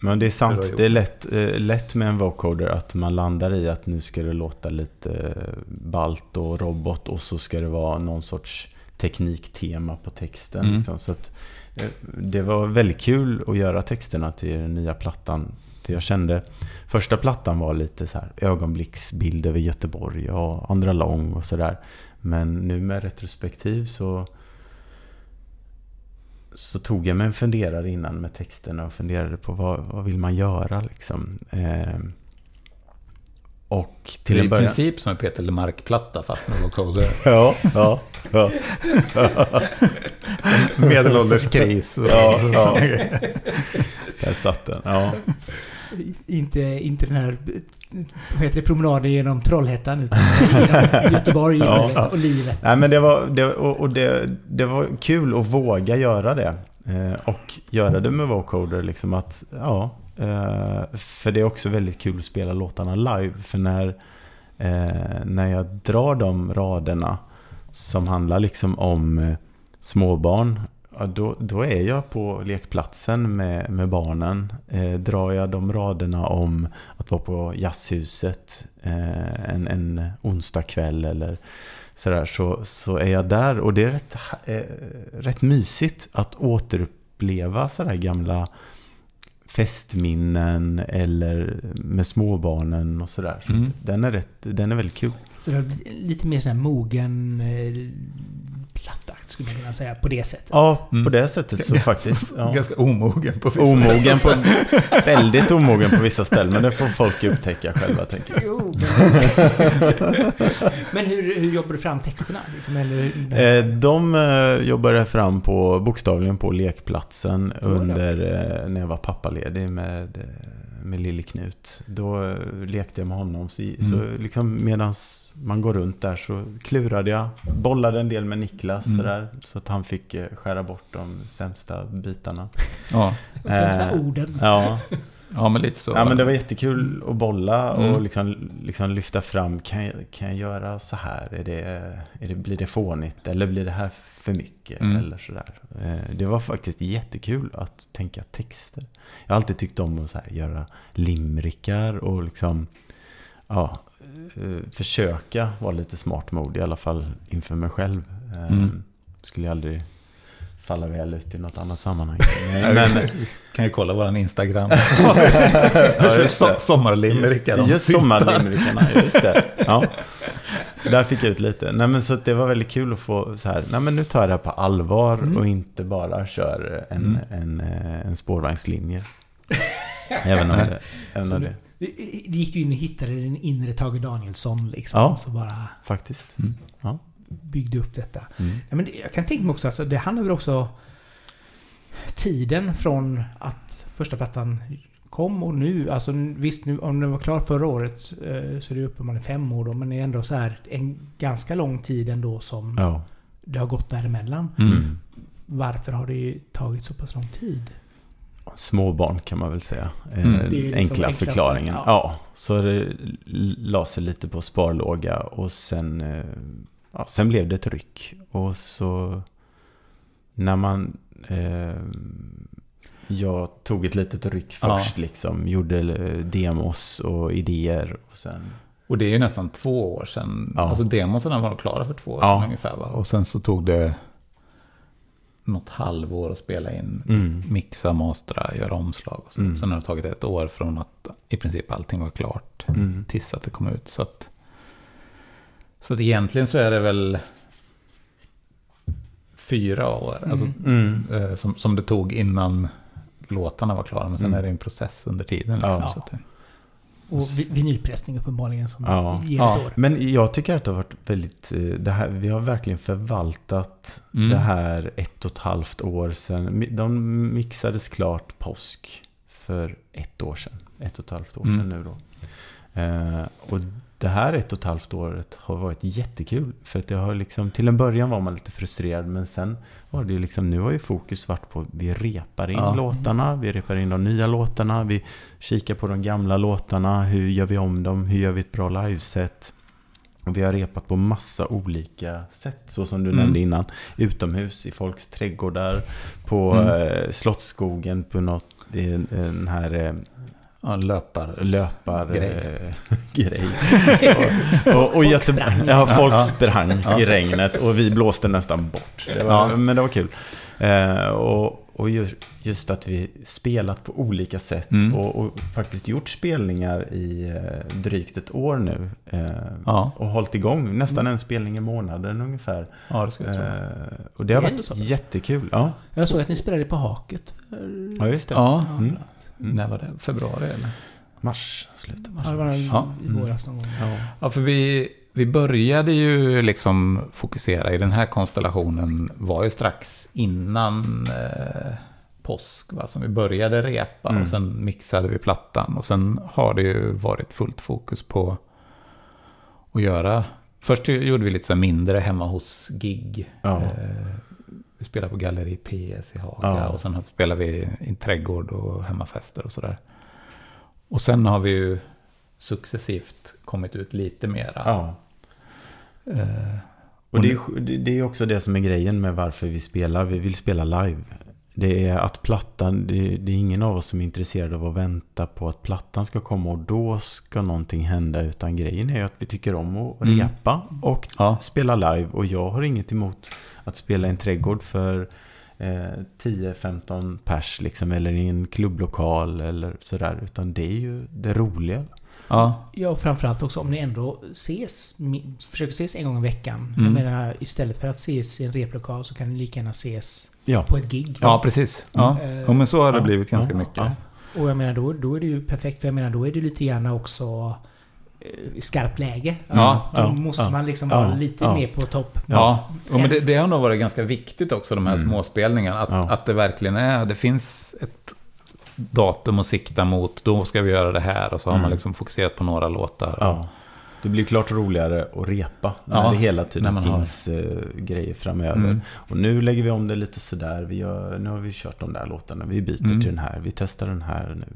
Men det är sant. Det är lätt, eh, lätt med en vocoder att man landar i att nu ska det låta lite eh, balt och robot och så ska det vara någon sorts tekniktema på texten. Mm. Liksom. Så att, Eh, det var väldigt kul att göra texterna till den nya plattan. För jag kände, första plattan var lite så här ögonblicksbild över Göteborg och andra lång och sådär. Men nu med retrospektiv så så tog jag mig en funderare innan med texterna och funderade på vad, vad vill man göra liksom. Eh, och till det är i början... princip som en Peter LeMarc-platta fast med vocoder. (laughs) ja, ja, ja. (laughs) Medelålderskris. ja, ja. (laughs) Där satt den. Ja. Inte, inte den här vad heter det, promenaden genom Trollhättan utan Göteborg istället ja, och livet. Nej, men det var, det, och, och det, det var kul att våga göra det. Eh, och göra det med vocoder. Liksom att, ja, Eh, för det är också väldigt kul att spela låtarna live. För när, eh, när jag drar de raderna som handlar liksom om eh, småbarn. Då, då är jag på lekplatsen med, med barnen. Eh, drar jag de raderna om att vara på jazzhuset eh, en, en onsdag kväll eller sådär så, så är jag där och det är rätt, eh, rätt mysigt att återuppleva sådär gamla festminnen eller med småbarnen och sådär. Så Mm. Den, är rätt, den är väldigt kul. Så det har blivit lite mer sån här mogen eh, plattakt skulle man kunna säga på det sättet. Ja, Mm. på det sättet så faktiskt. Ja. (laughs) Ganska omogen på vissa Omogen på, (laughs) väldigt omogen på vissa ställen, men det får folk upptäcka själva tänker jag. Jo, men (laughs) hur, hur jobbar du fram texterna? Liksom, eller, Eh, De eh, jobbade fram på, bokstavligen på lekplatsen under eh, när jag var pappaledig med, eh, med lille Knut. Då lekte jag med honom. Så, så Mm. liksom medans man går runt där så klurade jag. Bollade en del med Niklas Mm. sådär, så att han fick eh, skära bort de sämsta bitarna. Ja. de sämsta eh, orden? Ja, (laughs) ja, men lite så. Ja men det var jättekul att bolla och Mm. liksom, liksom lyfta fram. Kan jag, kan jag göra så här? Är det, är det, blir det fånigt? Eller blir det här för mycket? Mm. Eller sådär. Eh, Det var faktiskt jättekul att tänka texter. Jag har alltid tyckt om att så här, göra limrikar och liksom ja, eh, försöka vara lite smart mod i alla fall inför mig själv. Eh, Mm. Skulle jag aldrig falla väl ut i något annat sammanhang. (laughs) Men, Men, kan ju kolla våran Instagram. (laughs) Ja, just so (laughs) det. sommarlimerickar. Just, just just det. Ja. Där fick jag ut lite. Nej men så att det var väldigt kul att få så här, nej men nu tar jag det här på allvar Mm. och inte bara kör en, Mm. en, eh, en spårvagnslinje. även om det, även om du- det det gick ju in och hittade den inre Tage Danielsson liksom. Ja. Så bara faktiskt. Mm. Byggde upp detta. Mm. Ja, men det, jag kan tänka mig också, alltså, det handlar väl också tiden från att första plattan kom och nu. Alltså visst, nu, om den var klar förra året eh, så är det uppenbarligen fem år då. Men det är ändå så här en ganska lång tid ändå som Ja. det har gått däremellan. Mm. Varför har det ju tagit så pass lång tid? Småbarn kan man väl säga. Eh, Mm. Är liksom enkla förklaringen. ja. Ja. så det la sig lite på sparlåga och sen, eh, ja, sen blev det ett ryck. Och så när man... Eh, jag tog ett litet ryck Ja. först liksom. Gjorde eh, demos och idéer och sen... Och det är ju nästan två år sedan. Ja. Alltså demosarna var klara för två år Ja. sedan ungefär va? Och sen så tog det något halvår att spela in, Mm. mixa, mastra, göra omslag och så. Mm. Sen har det tagit ett år från att i princip allting var klart Mm. tills att det kom ut. Så att, så att egentligen så är det väl fyra år alltså, Mm. eh, som, som det tog innan låtarna var klara. Men sen Mm. är det en process under tiden. Liksom, Ja. så att det, Och vi- vinylpressning uppenbarligen som Ja. ger Ja. ett år. Men jag tycker att det har varit väldigt, eh, det här, vi har verkligen förvaltat Mm. det här ett och ett halvt år sedan. De mixades klart påsk för ett år sedan. Ett och ett halvt år sedan Mm. nu då. Eh, och det här ett och ett halvt året har varit jättekul. För att det har liksom, till en början var man lite frustrerad men sen var det liksom, nu har ju fokus varit på vi repar in Ja. låtarna, vi repar in de nya låtarna, vi kikar på de gamla låtarna, hur gör vi om dem, hur gör vi ett bra liveset. Och vi har repat på massa olika sätt, så som du Mm. nämnde innan. Utomhus, i folks trädgårdar, på Mm. eh, Slottsskogen, på något, i den här eh, ja, löpar. löpar Grej. eh, grej. (laughs) (laughs) och, och, och Folk sprang. ja, folk Ja. sprang Ja. i regnet och vi blåste nästan bort. Det var, Ja. Men det var kul. Eh, och och ju- just att vi spelat på olika sätt Mm. och, och faktiskt gjort spelningar i eh, drygt ett år nu. Eh, Ja. Och hållit igång nästan en spelning i månaden ungefär. Ja, det ska jag tro. Eh, och det har Det varit så. jättekul. Ja, Jag såg att ni spelade på Haket. ja just det. Ja, Mm. När var det? Februari eller? Mars, slutet mars. Ja, det var i Ja. i våras någon gång. Ja. Ja, för vi, vi började ju liksom fokusera i den här konstellationen var ju strax innan eh, påsk. Va? Som vi började repa Mm. och sen mixade vi plattan. Och sen har det ju varit fullt fokus på att göra... Först gjorde vi lite så mindre hemma hos gig. Ja. Eh, vi spelade på Galleri PS i Haga Ja. och sen spelade vi i trädgård och hemmafester och sådär. Och sen har vi ju successivt kommit ut lite mera. ja. Eh, Och det är, det- är också det som är grejen med varför vi spelar. Vi vill spela live. Det är att plattan, det, det är ingen av oss som är intresserad av att vänta på att plattan ska komma och då ska någonting hända. Utan grejen är att vi tycker om att Mm. repa och Ja. spela live. Och jag har inget emot att spela i en trädgård för eh, 10-15 pers liksom. Eller i en klubblokal eller sådär. Utan det är ju det roliga. ja, Ja, och framförallt också om ni ändå ses, försöker ses en gång i veckan. Mm. Jag menar, istället för att ses i en replokal så kan ni lika gärna ses Ja. på ett gig. ja precis. Ja. Mm. Ja, men så har det Ja. blivit ganska Ja. mycket. Ja. Och jag menar, då, då är det ju perfekt. För jag menar, då är det lite grann också eh, i skarpt läge. Ja, då ja, måste ja. man liksom Ja, vara lite ja. mer på topp. Ja, och men det, det har nog varit ganska viktigt också, de här Mm. småspelningarna. Att, Ja. att det verkligen är, det finns ett datum att sikta mot, då ska vi göra det här. Och så har Mm. man liksom fokuserat på några låtar. Ja. Det blir klart roligare att repa när Ja, det hela tiden man har- finns eh, grejer framöver. Mm. Och nu lägger vi om det lite sådär. Vi gör, nu har vi kört de där låtarna. Vi byter Mm. till den här. Vi testar den här nu.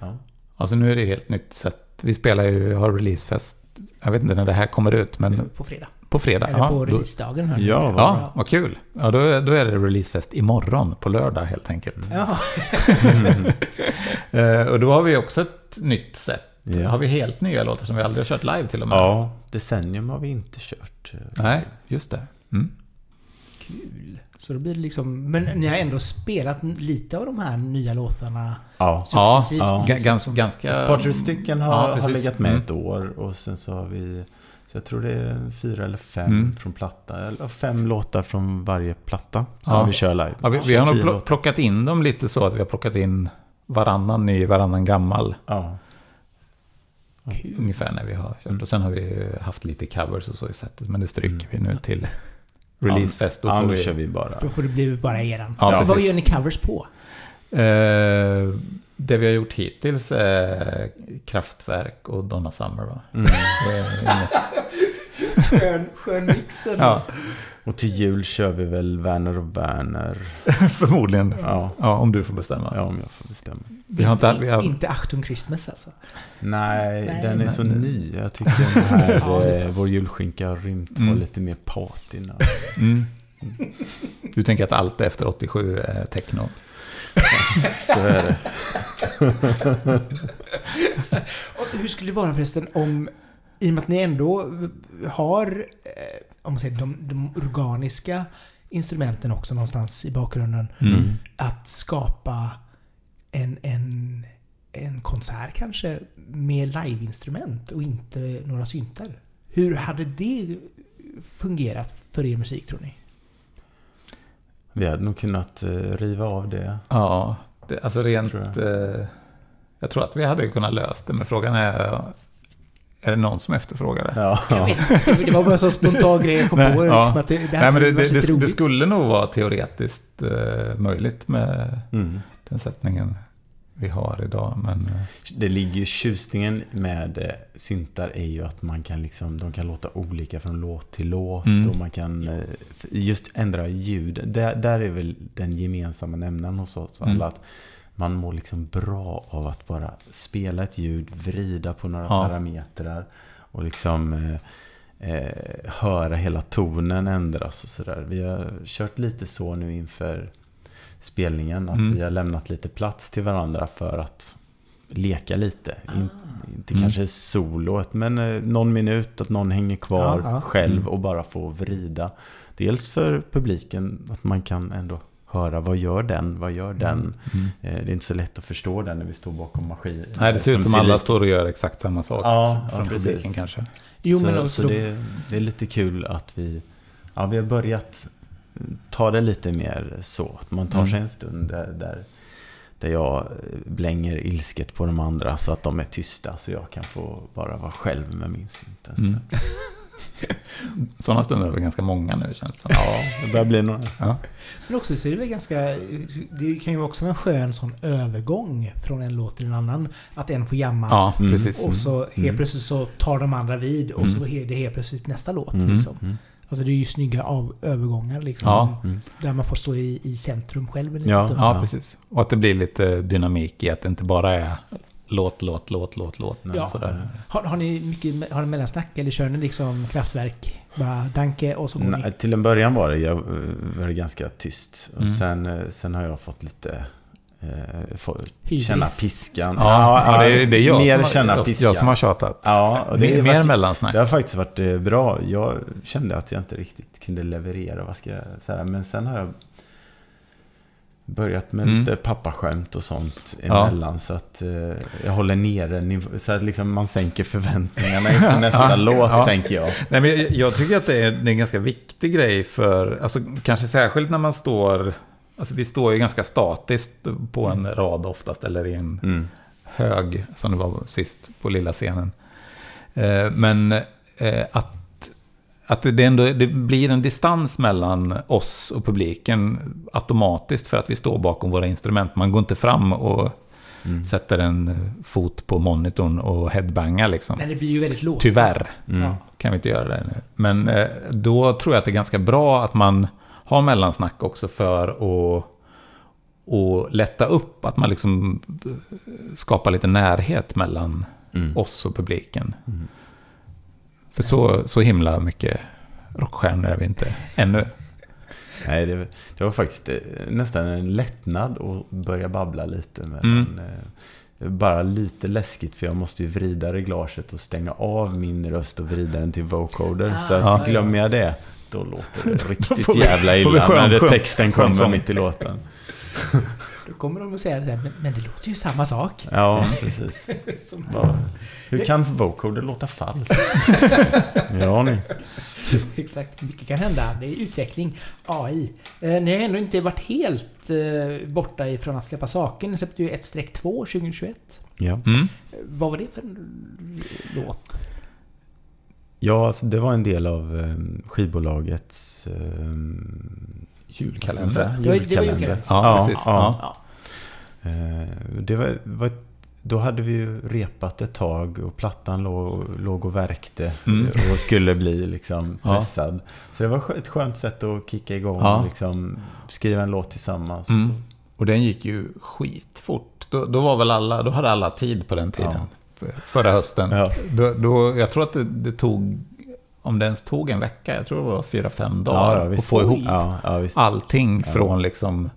Ja. Alltså nu är det ett helt nytt sätt. Vi spelar ju, har releasefest, jag vet inte när det här kommer ut, men På fredag. på fredag. Eller Ja, på då, releasedagen. hörni. Ja, vad ja vad kul. Ja, då, är- då är det releasefest imorgon, på lördag helt enkelt. Ja. (laughs) Eh, och då har vi också ett nytt sätt. Ja. Har vi helt nya låtar som vi aldrig har kört live till och med? ja, Decennium har vi inte kört. eh, Nej, just det. Mm. Kul. Så då blir det liksom... Men ni har ändå spelat lite av de här nya låtarna Ja. Ja, successivt. ja. Ga- liksom, gans, som- ganska... Ett par, tre stycken har, Ja, har legat med Mm. ett år. Och sen så har vi... Så jag tror det är fyra eller fem Mm. från platta. Eller fem låtar från varje platta som Ja. vi kör live. Ja, vi, vi har nog pl- låtar. plockat in dem lite så att vi har plockat in varannan ny, varannan gammal. Ja. Ungefär när vi har kört. Mm. Och sen har vi haft lite covers och så i sättet. Men det stryker Mm. vi nu till releasefest. Då ja, får nu vi... kör vi bara. Då får det bli bara eran. Ja, Vad precis. gör ni covers på? Eh, det vi har gjort hittills är Kraftwerk och Donna Summer va? Mm. (laughs) Skön, skön mix. ja, Och till jul kör vi väl Werner och Werner. (laughs) förmodligen. Ja, Ja, om du får bestämma. ja om jag får bestämma. Vi har inte... Vi har, Inte Achtung Christmas alltså. Nej, Nej, den är så nej. ny. Jag tycker den här, (laughs) Ja, det eh, vår julskinka har rymt Mm. har lite mer patina. mm. Du tänker att allt efter 87 är techno? (laughs) Så är det. Och hur skulle det vara förresten om, i och med att ni ändå har, eh, om man säger de, de organiska instrumenten också någonstans i bakgrunden, Mm. att skapa en, en, en konsert kanske med liveinstrument och inte några syntar. Hur hade det fungerat för er musik tror ni? Vi hade nog kunnat eh, riva av det. Ja, det, alltså rent... Tror Jag. Eh, jag tror att vi hade kunnat löst det, men frågan är... Är det någon som efterfrågar det? Ja, Jag vet, det var bara en så spontan grej jag kom Nej, på. ja. Liksom, att det, det, Nej, men det, det, det, skulle nog vara teoretiskt eh, möjligt med Mm. den sättningen vi har idag. Men eh, Det ligger ju tjusningen med eh, syntar är ju att man kan liksom, de kan låta olika från låt till låt Mm. och man kan eh, just ändra ljud. Där, där är väl den gemensamma nämnaren hos oss alla Mm. att man mår liksom bra av att bara spela ett ljud, vrida på några Ja. parametrar och liksom eh, eh, höra hela tonen ändras och sådär. Vi har kört lite så nu inför spelningen. Att Mm. vi har lämnat lite plats till varandra för att leka lite. In, inte Mm. kanske soloet, men eh, någon minut att någon hänger kvar Ja, ja. själv Mm. och bara får vrida. Dels för publiken, att man kan ändå höra vad gör den, vad gör den. mm. Eh, Det är inte så lätt att förstå den när vi står bakom maskin. Nej, det ser ut som ser alla står och gör exakt samma sak. Ja, ja, från precis. publiken kanske. Jo, så men så också då, det, det är lite kul att vi, ja, vi har börjat ta det lite mer så. Att man tar Mm. sig en stund där, där, där jag blänger ilsket på de andra så att de är tysta. Så jag kan få bara vara själv med min synt en stund. Mm. (laughs) Sådana stunder är väl ganska många nu känns det som. Ja, det börjar bli några. Ja. Men också så är det väl ganska... Det kan ju också vara en skön sån övergång från en låt till en annan. Att en får jamma. Ja, Mm. precis. Och så helt Mm. plötsligt så tar de andra vid och Mm. så är det helt plötsligt nästa låt. Mm. Liksom. Mm. Alltså det är ju snygga av övergångar liksom. Ja. som- Mm. Där man får stå i, i centrum själv en liten Ja, stund. Ja, Ja. precis. Och att det blir lite dynamik i att det inte bara är låt, låt, låt, låt, låt. Ja. Sådär. Har, har ni mycket har ni mellansnack eller kör ni liksom kraftverk? Bara danke och så går Nej, ni? till en början var det, jag, var det ganska tyst. Och Mm. sen, eh, sen har jag fått lite... Eh, känna piskan. Ja, ja, det, är, det är jag, mer som, känna piskan. jag som har tjatat. Ja, och det, mer är mer varit, mellansnack. det har faktiskt varit eh, bra. Jag kände att jag inte riktigt kunde leverera. Vad ska jag säga? Men sen har jag börjat med Mm. lite pappaskämt och sånt Ja. emellan. Så att eh, jag håller nere Så att liksom man sänker förväntningarna (laughs) inför nästa Ja. låt, Ja. tänker jag. Nej, men jag, jag tycker att det är, det är en ganska viktig grej för, alltså kanske särskilt när man står, alltså vi står ju ganska statiskt på en rad oftast, eller i en Mm. hög, som det var sist på lilla scenen. Eh, men eh, att, att det, ändå, det blir en distans mellan oss och publiken automatiskt för att vi står bakom våra instrument. Man går inte fram och Mm. sätter en fot på monitorn och headbangar liksom. Men det blir ju väldigt låst. Tyvärr Mm. Ja. kan vi inte göra det nu. Men eh, då tror jag att det är ganska bra att man har mellansnack också för att och lätta upp, att man liksom skapar lite närhet mellan Mm. oss och publiken. Mm. För så, så himla mycket rockstjärnor är vi inte ännu. Nej, det, det var faktiskt eh, nästan en lättnad att börja babbla lite. Med Mm. eh, bara lite läskigt för jag måste ju vrida reglaget och stänga av min röst och vrida den till vocoder. Ah, så att ja, glömmer jag det, då låter det (laughs) riktigt jävla illa när texten kommer mitt i låten. (laughs) Då kommer de att säga det där, men, men det låter ju samma sak. Ja, precis. (laughs) Som- Ja. Hur kan vocoder låta falskt? (laughs) ja, ni. (laughs) Exakt, mycket kan hända. Det är utveckling, AI. Eh, ni har ändå inte varit helt eh, borta ifrån att släppa saker. Ni släppte ju 1-2 2021. Ja. Mm. Eh, Vad var det för en låt? ja, alltså, det var en del av eh, skivbolagets Julkalender. Det var- var julkalender. julkalender. Ja, precis. Ja. Ja. Det var, var, då hade vi ju repat ett tag och plattan låg, låg och värkte Mm. och skulle bli liksom Ja. pressad. Så det var ett skönt sätt att kicka igång Ja. och liksom skriva en låt tillsammans. Mm. Och den gick ju skitfort. Då, då var väl alla, då hade alla tid på den tiden. Förra hösten. Ja. Då, då, jag tror att det, det tog, om det ens tog en vecka, jag tror det var fyra, fem dagar. Ja, att få ihop Ja, ja, allting Ja. från liksom...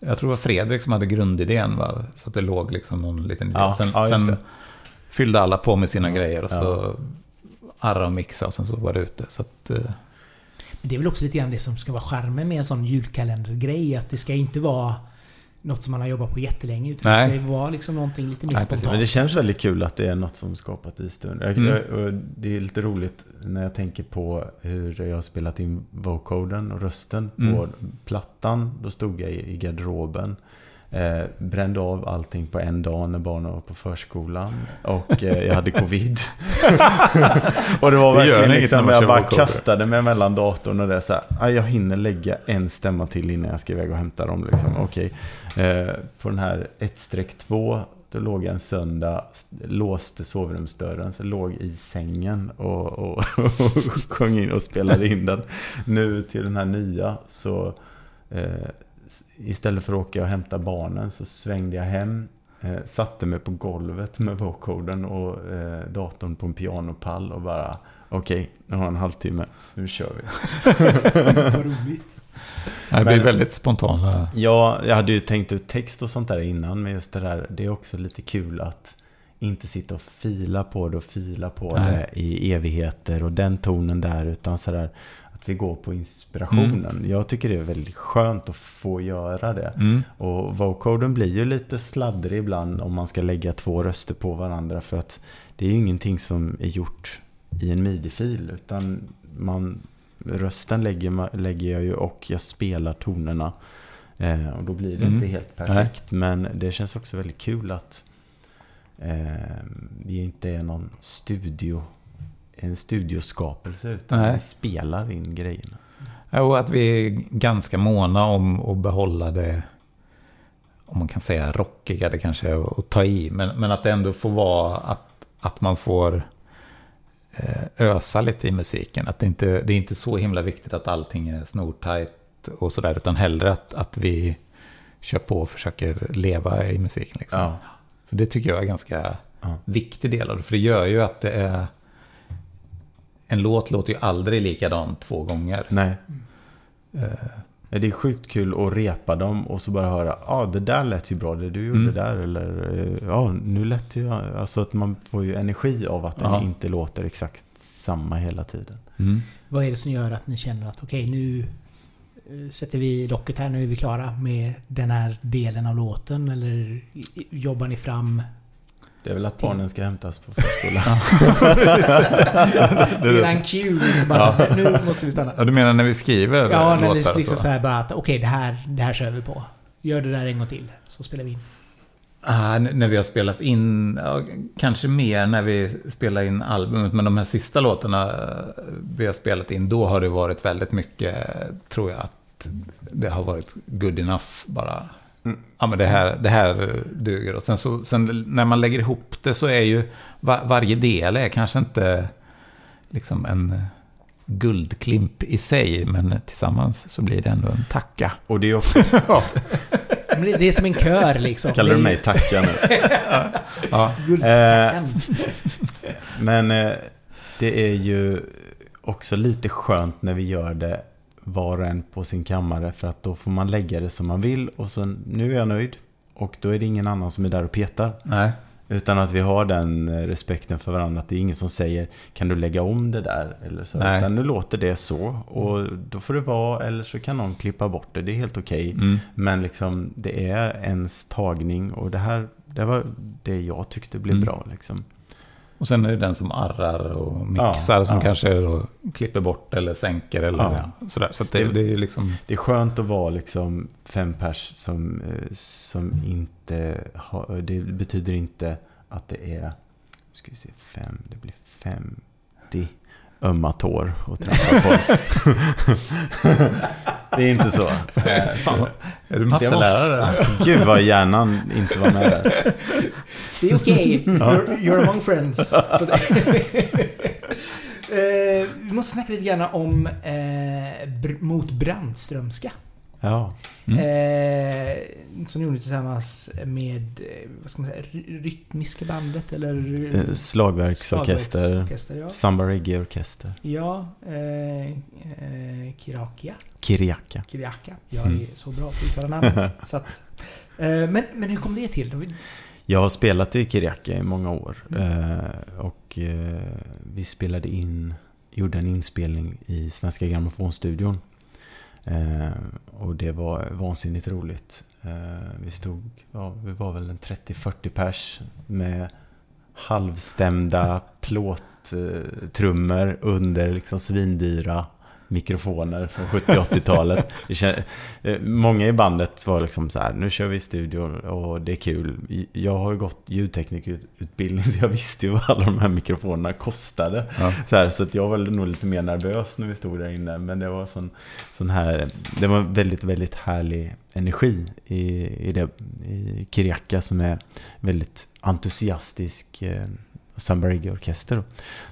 Jag tror det var Fredrik som hade grundidén, va? så att det låg liksom någon liten idé. Ja, sen ja, sen fyllde alla på med sina Ja, grejer och så arra och mixa och sen så var det ute. Så att, eh, Men det är väl också lite grann det som ska vara charmen med en sån julkalendergrej. Att det ska inte vara något som man har jobbat på jättelänge. Utan Nej. det ska vara liksom någonting lite mer Nej, precis. spontant. Men det känns väldigt kul att det är något som skapat i stund. Jag, Mm. det är lite roligt när jag tänker på hur jag har spelat in vocoden och rösten på Mm. plattan. Då stod jag i, i garderoben. Eh, brände av allting på en dag när barnen var på förskolan. Och eh, jag hade covid. (laughs) och det var Det verkligen inget liksom, jag bara kastade mig mellan datorn och det så här, "Ah, Jag hinner lägga en stämma till innan jag ska iväg och hämta dem. Liksom. Okej. Eh, på den här 1-2 då låg jag en söndag, st- låste sovrumsdörren, så låg i sängen och, och, (laughs) och sjöng in och spelade in den. Nu till den här nya så eh, istället för att åka och hämta barnen så svängde jag hem, eh, satte mig på golvet med vocoden och eh, datorn på en pianopall och bara okej, nu har jag en halvtimme, nu kör vi. (laughs) Vad roligt. det blir Men- väldigt spontana... Ja, jag hade ju tänkt ut text och sånt där innan, men just det där, det är också lite kul att inte sitta och fila på det och fila på Nej. det i evigheter och den tonen där, utan sådär att vi går på inspirationen. Jag tycker det är väldigt skönt att få göra det. Mm. Och vocoden blir ju lite sladdrig ibland om man ska lägga två röster på varandra för att det är ju ingenting som är gjort i en midi-fil utan man, rösten lägger, lägger jag ju och jag spelar tonerna Eh, och då blir det Mm. inte helt perfekt. Men det känns också väldigt kul att eh, vi inte är någon studio, en studioskapelse. Utan Nej. vi spelar in grejerna. Och att vi är ganska måna om att behålla det, om man kan säga rockiga, det kanske är att ta i, men, men att det ändå får vara att, att man får eh, ösa lite i musiken. Att det inte det är inte så himla viktigt att allting är snortajt och sådär, utan hellre att, att vi kör på och försöker leva i musiken. Liksom. Ja. Så det tycker jag är en ganska Ja. viktig del av det, för det gör ju att det är... En låt låter ju aldrig likadan två gånger. Nej. Ja, Det är sjukt kul att repa dem och så bara höra, ja ah, det där lät ju bra, det du gjorde Mm. där. Eller eh, ja, nu lät det ju... Alltså att man får ju energi av att den Ja. inte låter exakt samma hela tiden. Mm. Vad är det som gör att ni känner att okej nu eh, sätter vi locket här, nu är vi klara med den här delen av låten? Eller jobbar ni fram... Det är väl att barnen ska hämtas på förskolan. (laughs) (laughs) Eran cue liksom bara så här, nu måste vi stanna. Ja, du menar när vi skriver Ja, när det och liksom så? så här bara att okej det här, det här kör vi på. Gör det där en gång till, så spelar vi in. Ah, när vi har spelat in, ja, kanske mer när vi spelar in albumet, men de här sista låtarna eh, vi har spelat in, då har det varit väldigt mycket, tror jag, att det har varit good enough bara. Mm. Ja, men det här, det här duger. Och sen, så, sen när man lägger ihop det så är ju va, varje del är kanske inte liksom en guldklimp i sig, men tillsammans så blir det ändå en tacka. Och det är också... (laughs) Det, är som en kör liksom. Kallar du mig tacka nu? (laughs) Ja, Guldtackan. (laughs) Men eh, det är ju också lite skönt när vi gör det var och en på sin kammare. För att då får man lägga det som man vill och så nu är jag nöjd. Och då är det ingen annan som är där och petar. nej. Utan att vi har den eh, respekten för varandra. Att det är ingen som säger Kan du lägga om det där? Eller så. Nej. Utan nu låter det så. Och då får det vara. Eller så kan någon klippa bort det. Det är helt okej. Mm. Men liksom det är ens tagning. Och det här det var det jag tyckte blev Mm. bra. Liksom. Och sen är det den som arrar och mixar Ja, som ja. kanske klipper bort eller sänker eller Ja. sådär. Så det, Det- det är liksom... Det är skönt att vara liksom fem pers som, eh, som inte har, Det betyder inte att det är, ska vi se, fem, det blir 50 ömma tår att trampa på. (laughs) det är inte så. Eh, Fan, Är du mattelärare? alltså, gud vad hjärnan inte var med där. Det är okej. You're, you're among friends. (laughs) Eh, vi måste snacka lite grann om eh, br- Mot Brandströmska. Ja, Mm. Eh, som gjorde tillsammans med, eh, vad ska man säga, ry- rytmiska bandet eller? eh, slagverksorkester, Slagverksorkester, ja. Samba Reggae-orkester, Ja, eh, eh, Kirakia. Kiriaka. Kiriaka. Jag Mm. är så bra på att uttala namn. (laughs) så att, eh, men, men hur kom det till? Jag har spelat i Kiriaka i många år. Eh, och eh, vi spelade in, gjorde en inspelning i Svenska Grammofonstudion. Eh, Eh, och det var vansinnigt roligt. Eh, vi stod, ja, vi var väl en 30-40 pers med halvstämda (laughs) plåttrummor under liksom svindyra mikrofoner från 70-80-talet. Det kän- eh, Många i bandet var liksom så här, nu kör vi i studion och det är kul. Jag har ju gått ljudteknikerutbildning (laughs) så jag visste ju vad alla de här mikrofonerna kostade. Ja. Så, här, så att jag var nog lite mer nervös när vi stod där inne. Men det var sån, sån här, det var väldigt, väldigt härlig energi i, i, det, i Kiriaka som är väldigt entusiastisk Samba Reggae-orkester.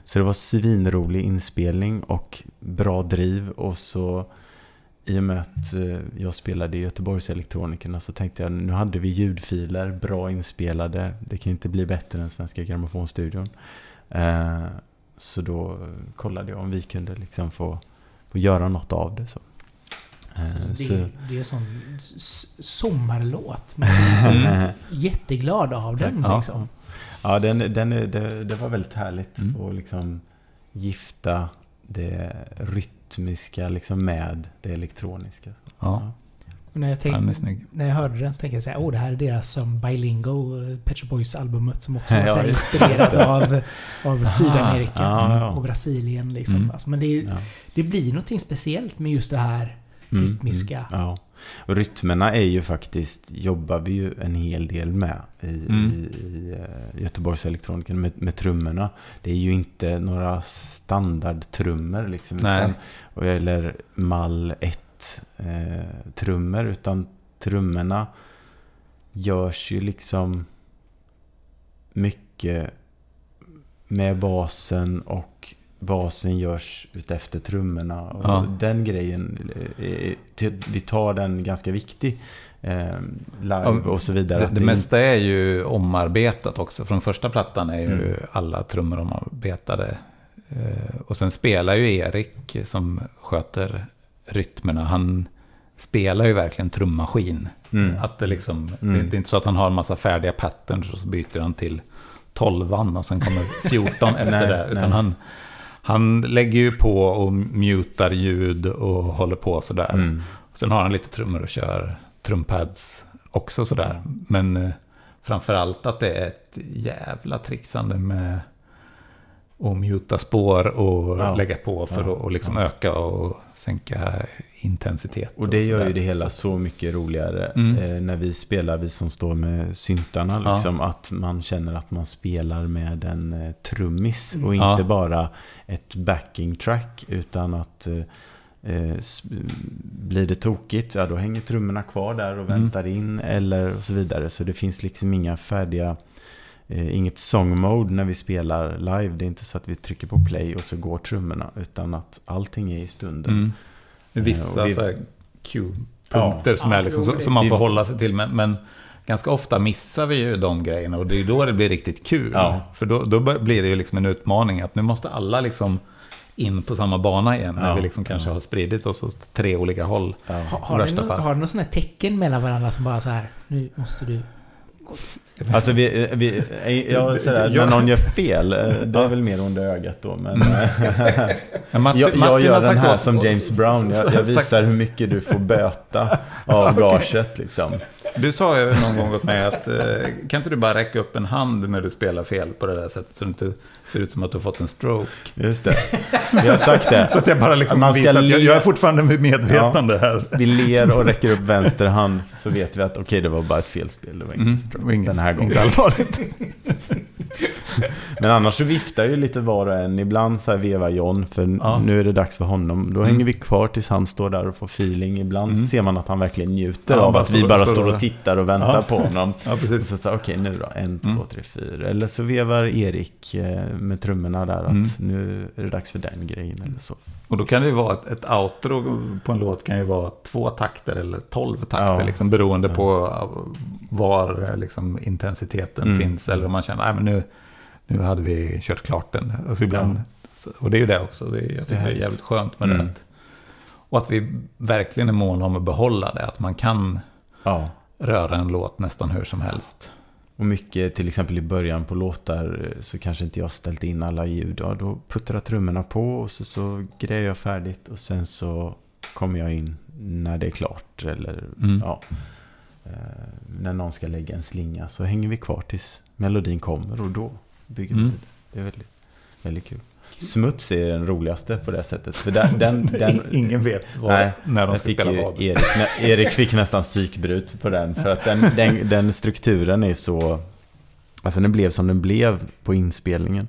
Så det var svinrolig inspelning och bra driv. Och så i och med att eh, jag spelade i Göteborgs Elektronikerna så tänkte jag nu hade vi ljudfiler, bra inspelade. Det kan ju inte bli bättre än Svenska Grammofonstudion. Eh, så då kollade jag om vi kunde liksom få, få göra något av det. Så. Eh, det, så- det är en sån sommarlåt. Man blir så Mm. (laughs) jätteglad av den. Ja. Liksom. Ja, den, den, det, det var väldigt härligt Mm. att liksom gifta det rytmiska liksom med det elektroniska. Ja. Och när, jag tänkte, snygg. när jag hörde den så tänkte jag här, åh det här är deras som Bilingo, eh, Pet Shop Boys albumet som också (laughs) var Ja, inspirerat av, av Sydamerika Ja, ja. och Brasilien. Liksom. Mm. Alltså, men det, Ja. det blir någonting speciellt med just det här Mm, rytmiska. Mm, ja. Och rytmerna är ju faktiskt, jobbar vi ju en hel del med i, Mm. i, i eh, Göteborgs elektroniker med, med trummorna. Det är ju inte några standardtrummor liksom. Nej. Utan, eller mall 1 eh, trummor. Utan trummorna görs ju liksom mycket med basen och basen görs utefter trummorna. Och Ja. Den grejen, eh, ty- vi tar den ganska viktig. Eh, live och så vidare. Det, det mesta är ju omarbetat också. Från första plattan är ju Mm. alla trummor omarbetade. Eh, Och sen spelar ju Erik som sköter rytmerna. Han spelar ju verkligen trummaskin. Mm. Att det liksom, Mm. det, är inte så att han har en massa färdiga patterns och så byter han till 12 och sen kommer 14 (laughs) efter Nej, det. Utan nej. han, han lägger ju på och mutar ljud och håller på sådär. Mm. Sen har han lite trummor och kör trumpads också sådär. Men eh, framförallt att det är ett jävla trixande med att muta spår och Ja. lägga på för Ja. att och liksom öka och sänka intensitet. Och det gör sådär. ju det hela Så- mycket roligare Mm. eh, när vi spelar, vi som står med syntarna. Ja. Liksom, Att man känner att man spelar med en eh, trummis och Ja. inte bara ett backing track. Utan att eh, eh, blir det tokigt, ja då hänger trummorna kvar där och Mm. väntar in eller och så vidare. Så det finns liksom inga färdiga Eh, inget song mode när vi spelar live. Det är inte så att vi trycker på play och så går trummorna. Utan att allting är i stunden. Mm. Vissa vi- så här Q-punkter Ja. som, Ja, är liksom, jo, som, man får vi- hålla sig till. Men, men ganska ofta missar vi ju de grejerna och det är då det blir riktigt kul. Ja. För då, då blir det ju liksom en utmaning att nu måste alla liksom in på samma bana igen. När vi liksom kanske har spridit oss åt tre olika håll. Ja. Har, har, ni värsta nå- fall. har ni några sådana här tecken mellan varandra som bara så här, nu måste du... Alltså vi, vi ja, sådär, när någon gör fel, eh, det är väl mer under ögat då. Men (laughs) Men Martin, jag, jag gör den här som James Brown. Jag, jag (laughs) visar hur mycket du får böta (laughs) av gaget liksom. Du sa ju någon gång åt mig att eh, kan inte du bara räcka upp en hand när du spelar fel på det där sättet så det inte ser ut som att du har fått en stroke. Just det. Jag har sagt det. (laughs) Så att jag bara liksom Man ska visar att jag, jag är fortfarande medvetande här. Vi ler och räcker upp vänster hand så vet vi att okej, det var bara ett felspel. Det var ingen Mm, stroke inget- den här gången. Inte allvarligt. (laughs) Men annars så viftar ju lite var och en. Ibland så här vevar John, för Ja. nu är det dags för honom. Då Mm. hänger vi kvar tills han står där och får feeling. Ibland Mm. ser man att han verkligen njuter Ja, av att vi bara står och tittar och väntar Ja. på honom. (laughs) Ja, Och precis. så sa okej nu då, en, Mm. två, tre, fyra. Eller så vevar Erik eh, med trummorna där att Mm. nu är det dags för den grejen eller så. Och då kan det ju vara ett, ett outro på en låt kan ju vara två takter eller tolv takter. Ja. Liksom, beroende Ja. på uh, var eh, liksom, intensiteten Mm. finns. Eller om man känner att nu, nu hade vi kört klart den. Alltså ibland, så, och det är ju det också. Det är, jag tycker det är, härligt. jävligt skönt med Mm. det. Och att vi verkligen är måna om att behålla det. Att man kan Ja. röra en låt nästan hur som helst. Och mycket, till exempel i början på låtar eh, så kanske inte jag ställt in alla ljud. Ja, då puttrar trummorna på och så, så grejer jag färdigt och sen så kommer jag in när det är klart. Eller Mm. ja, eh, när någon ska lägga en slinga så hänger vi kvar tills melodin kommer och då bygger vi Mm. vidare. Det är väldigt, väldigt kul. Smuts är den roligaste på det sättet. För den, den, (laughs) den, Ingen vet vad, Nej, när de ska spela vad. Erik, Erik fick nästan psykbrut på den. För att den, den, den strukturen är så... Alltså den blev som den blev på inspelningen.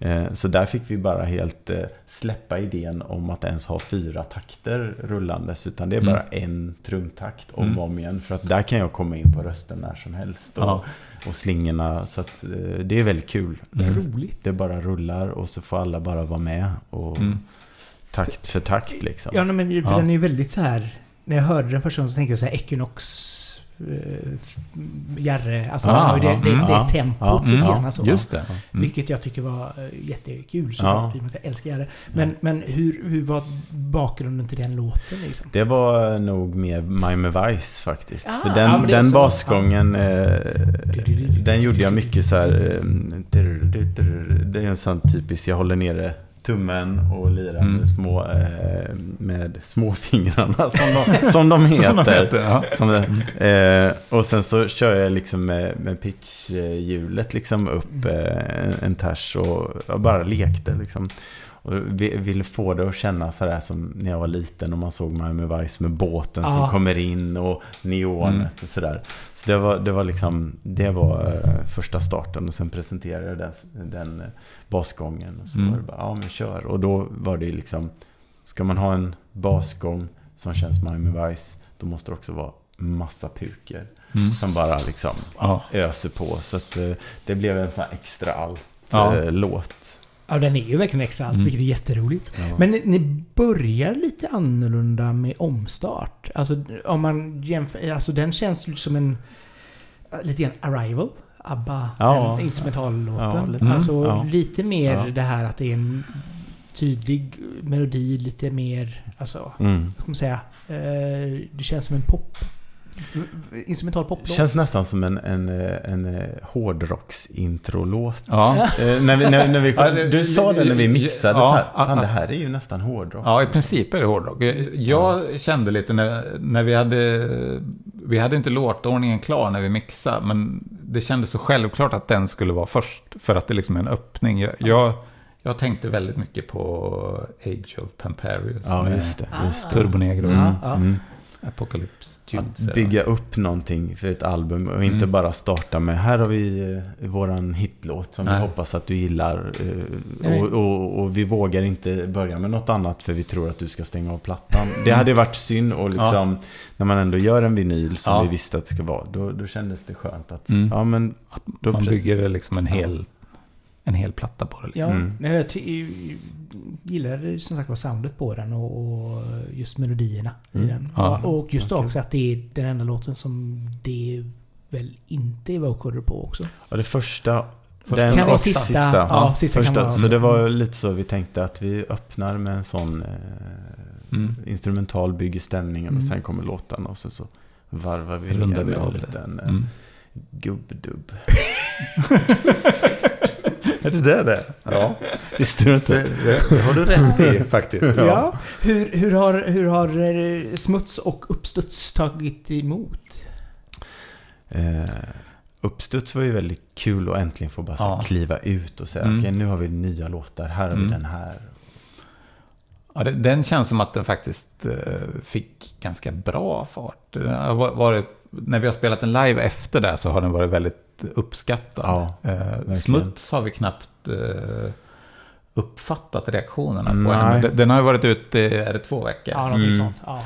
Eh, Så där fick vi bara helt eh, släppa idén om att ens ha fyra takter rullandes. Utan det är bara en trumtakt om Mm. och om igen. För att där kan jag komma in på rösten när som helst. Och, Ja. och slingorna. Så att eh, det är väldigt kul. Mm. Roligt. Det bara rullar och så får alla bara vara med. Och Mm. takt för takt liksom. Ja, men för Ja. den är ju väldigt så här... När jag hörde den första gången så tänkte jag så här Equinox... Uh, Jarre, alltså Ah, det, det, det ja, tempot ja, lite grann. Alltså, just det. Mm. Vilket jag tycker var uh, jättekul. Så Ja. ja. Jag älskar Jarre. Men, men hur, hur var bakgrunden till den låten liksom? Det var nog mer Mime Vice faktiskt. Ah, För den, är den basgången, eh, den gjorde jag mycket så här. eh, Det är en sån typisk, jag håller nere tummen och lirar Mm. med små, eh, med småfingrarna (laughs) som de, som de heter. (laughs) Som de heter, ja. Som, eh, och sen så kör jag liksom med, med pitchhjulet liksom upp eh, en- en ters och bara lekte liksom. Och vi ville få det att kännas sådär som när jag var liten och man såg Miami Vice med båten Ja. som kommer in och neonet Mm. och sådär. Så det var, det var liksom, det var eh, första starten och sen presenterade jag den, den eh, basgången. Och så Mm. var det bara, ja men kör. Och då var det liksom, ska man ha en basgång som känns Miami Vice, då måste det också vara massa puker. Mm. Som bara liksom Ja. öser på. Så att eh, det blev en sån här extra allt Ja. Ja, den är ju verkligen extra allt, Mm. vilket är jätteroligt. Ja. Men ni, ni börjar lite annorlunda med omstart. Alltså om man jämför, alltså den känns ju som en... Lite grann Arrival. ABBA, Ja. den instrumentallåten. Ja. Mm. Alltså Ja. lite mer det här att det är en tydlig melodi, lite mer, alltså, Mm. ska man säga? Eh, det känns som en pop... Instrumental poplåt. Känns nästan som en, en, eh, en, en hårdrocksintrolåt. Ja. Eh, när vi, när, när vi, Ja, det- du sa det när vi mixade Ja, så här, ja, fan ja. det här är ju nästan hårdrock. ja, i princip är det hårdrock. Jag kände lite när, när vi hade... Vi hade inte låtordningen klar när vi mixade, men det kändes så självklart att den skulle vara först. För att det liksom är en öppning. Jag, jag, jag tänkte väldigt mycket på Age of Pamparius. Ja, just det. Just det. Turbo Negro. Ja, ja. Mm. Apocalypse Juice. Att bygga upp någonting för ett album och inte Mm. bara starta med här har vi eh, våran hitlåt som vi Nej. hoppas att du gillar. eh. Och, och, och vi vågar inte börja med något annat för vi tror att du ska stänga av plattan. Det hade varit synd och liksom när man ändå gör en vinyl som Ja. vi visste att det ska vara. Då, då kändes det skönt att Mm. ja men då Man bygger liksom en hel, en hel platta på det. Liksom. Ja, Mm. Gillar som sagt var soundet på den och, och just melodierna Mm. i den. Ja. Och, och just Ja, också att det är den enda låten som det väl inte är vocoder på också. Ja, det första... Första den kan och vara sista. Ja, sista kan första, vara- Så det var lite så vi tänkte att vi öppnar med en sån eh, Mm. instrumental, bygger stämningen och Mm. sen kommer låtarna och så, så varvar vi Rundar ner vi en liten eh, Mm. gubbdubb. (laughs) (laughs) Är det det det? Ja, visste du inte? Det har du rätt i (laughs) faktiskt. Ja. Hur, hur har, hur har eh, smuts och uppstuds tagit emot? Eh, uppstuds var ju väldigt kul att äntligen få bara Ja. kliva ut och säga Mm. okej nu har vi nya låtar, här har vi Mm. den här. Ja, det- den känns som att den faktiskt eh, fick ganska bra fart. Det har va- varit, när vi har spelat den live efter det så har den varit väldigt uppskattad. Ja, eh. Smuts har vi knappt eh, uppfattat reaktionerna på Nej. Men den- Den har ju varit ute, är det två veckor? Ja, någonting Mm. sånt. Ja.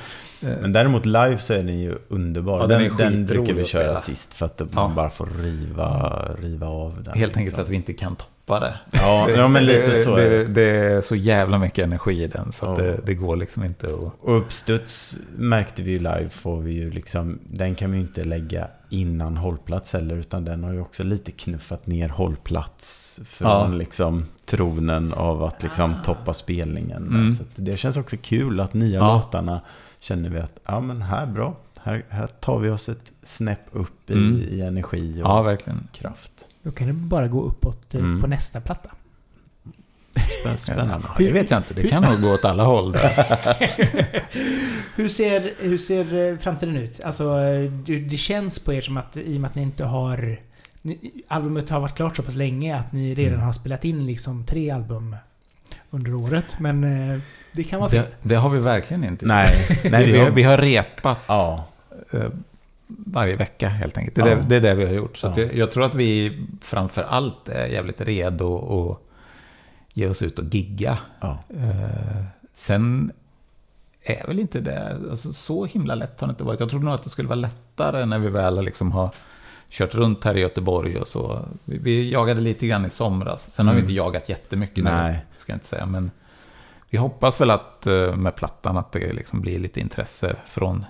Men däremot live så är den ju underbar. Ja, den den, är den, brukar vi köra sist för att man Ja. bara får riva, riva av den. Helt enkelt liksom. för att vi inte kan toppa (laughs) det. Ja, ja men lite så är det, det. det är så jävla mycket energi i den så Ja. det, det går liksom inte att... Och uppstuds märkte vi ju live får vi ju liksom, den kan vi ju inte lägga innan hållplats heller utan den har ju också lite knuffat ner hållplats från Ja. liksom tronen av att liksom toppa spelningen. Mm. Så det känns också kul att nya Ja. låtarna känner vi att, ja men här bra, här, här tar vi oss ett snäpp upp i, Mm. i energi och Ja, kraft. Då kan det bara gå uppåt eh, Mm. på nästa platta. Spän- Spännande. Det vet jag inte, det kan nog gå åt alla håll. (laughs) Hur ser, hur ser eh, framtiden ut? Alltså, eh, det, det känns på er som att i och med att ni inte har... Ni, albumet har varit klart så pass länge att ni redan Mm. har spelat in liksom tre album under året. Men det kan vara fel. Det, det har vi verkligen inte. Nej, (laughs) nej vi, har, vi har repat Ja, varje vecka helt enkelt. Det är, Ja. det, det är det vi har gjort. Så Ja. jag, tror att vi framför allt är jävligt redo att ge oss ut och gigga. ja. Eh, sen är väl inte det, alltså så himla lätt har det inte varit. Jag trodde nog att det skulle vara lättare när vi väl liksom har kört runt här i Göteborg och så. Vi, vi jagade lite grann i somras. Sen har vi Mm. inte jagat jättemycket nu, Nej. ska jag inte säga. Men vi hoppas väl att eh, med plattan att det liksom blir lite intresse från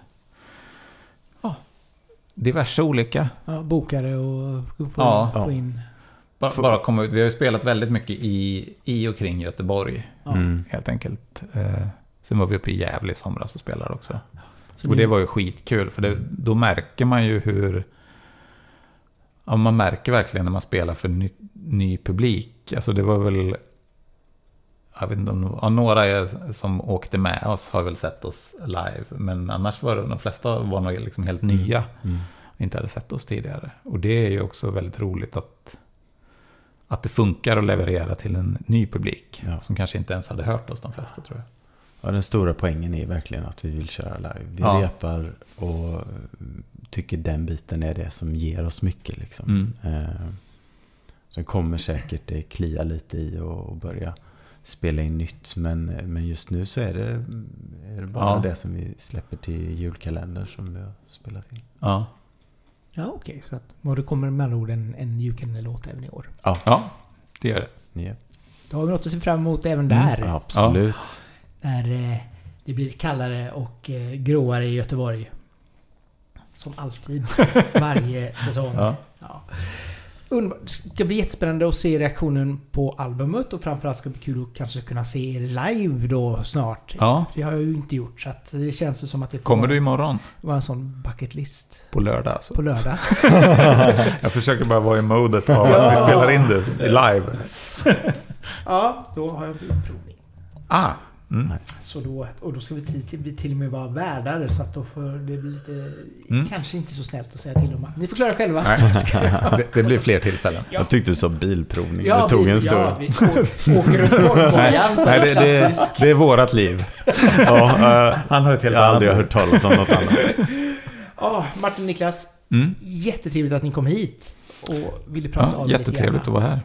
diverse olika. Ja, bokare och få, Ja. få in... Bara, bara komma ut. Vi har ju spelat väldigt mycket i, i och kring Göteborg, Ja. Mm. helt enkelt. Eh, sen var vi uppe i Gävle i somras och spelade också. Så Och det var ju skitkul, för det, då märker man ju hur... Ja, man märker verkligen när man spelar för ny, ny publik. Alltså det var väl... Jag vet inte om... Ja, några som åkte med oss har väl sett oss live. Men annars var det, de flesta var nog liksom helt nya. Mm. Och inte hade sett oss tidigare. Och det är ju också väldigt roligt att... att det funkar att leverera till en ny publik. Ja. Som kanske inte ens hade hört oss de flesta tror jag. Ja, den stora poängen är verkligen att vi vill köra live. Vi Ja. repar och tycker den biten är det som ger oss mycket. Liksom. Mm. Eh, sen kommer säkert det klia lite i och börja spela in nytt. Men, men just nu så är det, är det bara Ja. det som vi släpper till julkalender som vi har spelat in. Ja. Ja, okej. så att, och det kommer med andra ord en, en julkalender-låt även i år. ja, det gör det. Ja, Då har vi något att se fram emot även Mm, där. absolut. När eh, det blir kallare och eh, gråare i Göteborg. Som alltid. (laughs) Varje säsong. Ja. Det ska bli jättespännande att se reaktionen på albumet och framförallt ska det bli kul att kanske kunna se er live då snart. ja. Det har jag ju inte gjort så att det känns som att det Kommer du imorgon? vara en sån bucket list På lördag alltså? på lördag. (laughs) Jag försöker bara vara i modet av att vi spelar in det live. (laughs) ja, då har jag provning. Ah. Mm. Så då, och då ska vi till, till, till och med vara värdar så att då får det bli lite... Mm. Kanske inte så snällt att säga till dem att ni får klara själva. Nej, (laughs) (laughs) det, det blir fler tillfällen. Jag tyckte du sa bilprovning. Ja, det tog vi, en stund. Ja, vi åker, runt (laughs) Nej, är det, det, det är vårat liv. Ja, eh, Han har ett helt jag har aldrig hört talas om något annat. Ja, Martin och Niklas. Mm. Jättetrevligt att ni kom hit och ville prata Ja, om lite jättetrevligt att grann. vara här.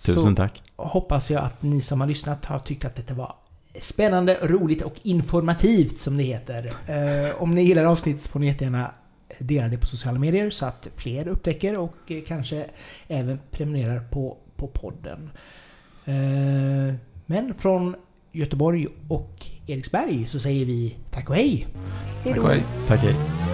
Tusen Så tack. hoppas jag att ni som har lyssnat har tyckt att detta var spännande, roligt och informativt som det heter. Eh, om ni gillar avsnitt så får ni jättegärna dela det på sociala medier så att fler upptäcker och eh, kanske även prenumererar på, på podden. Eh, men från Göteborg och Eriksberg så säger vi tack och hej! Hej Tack och hej. Tack hej.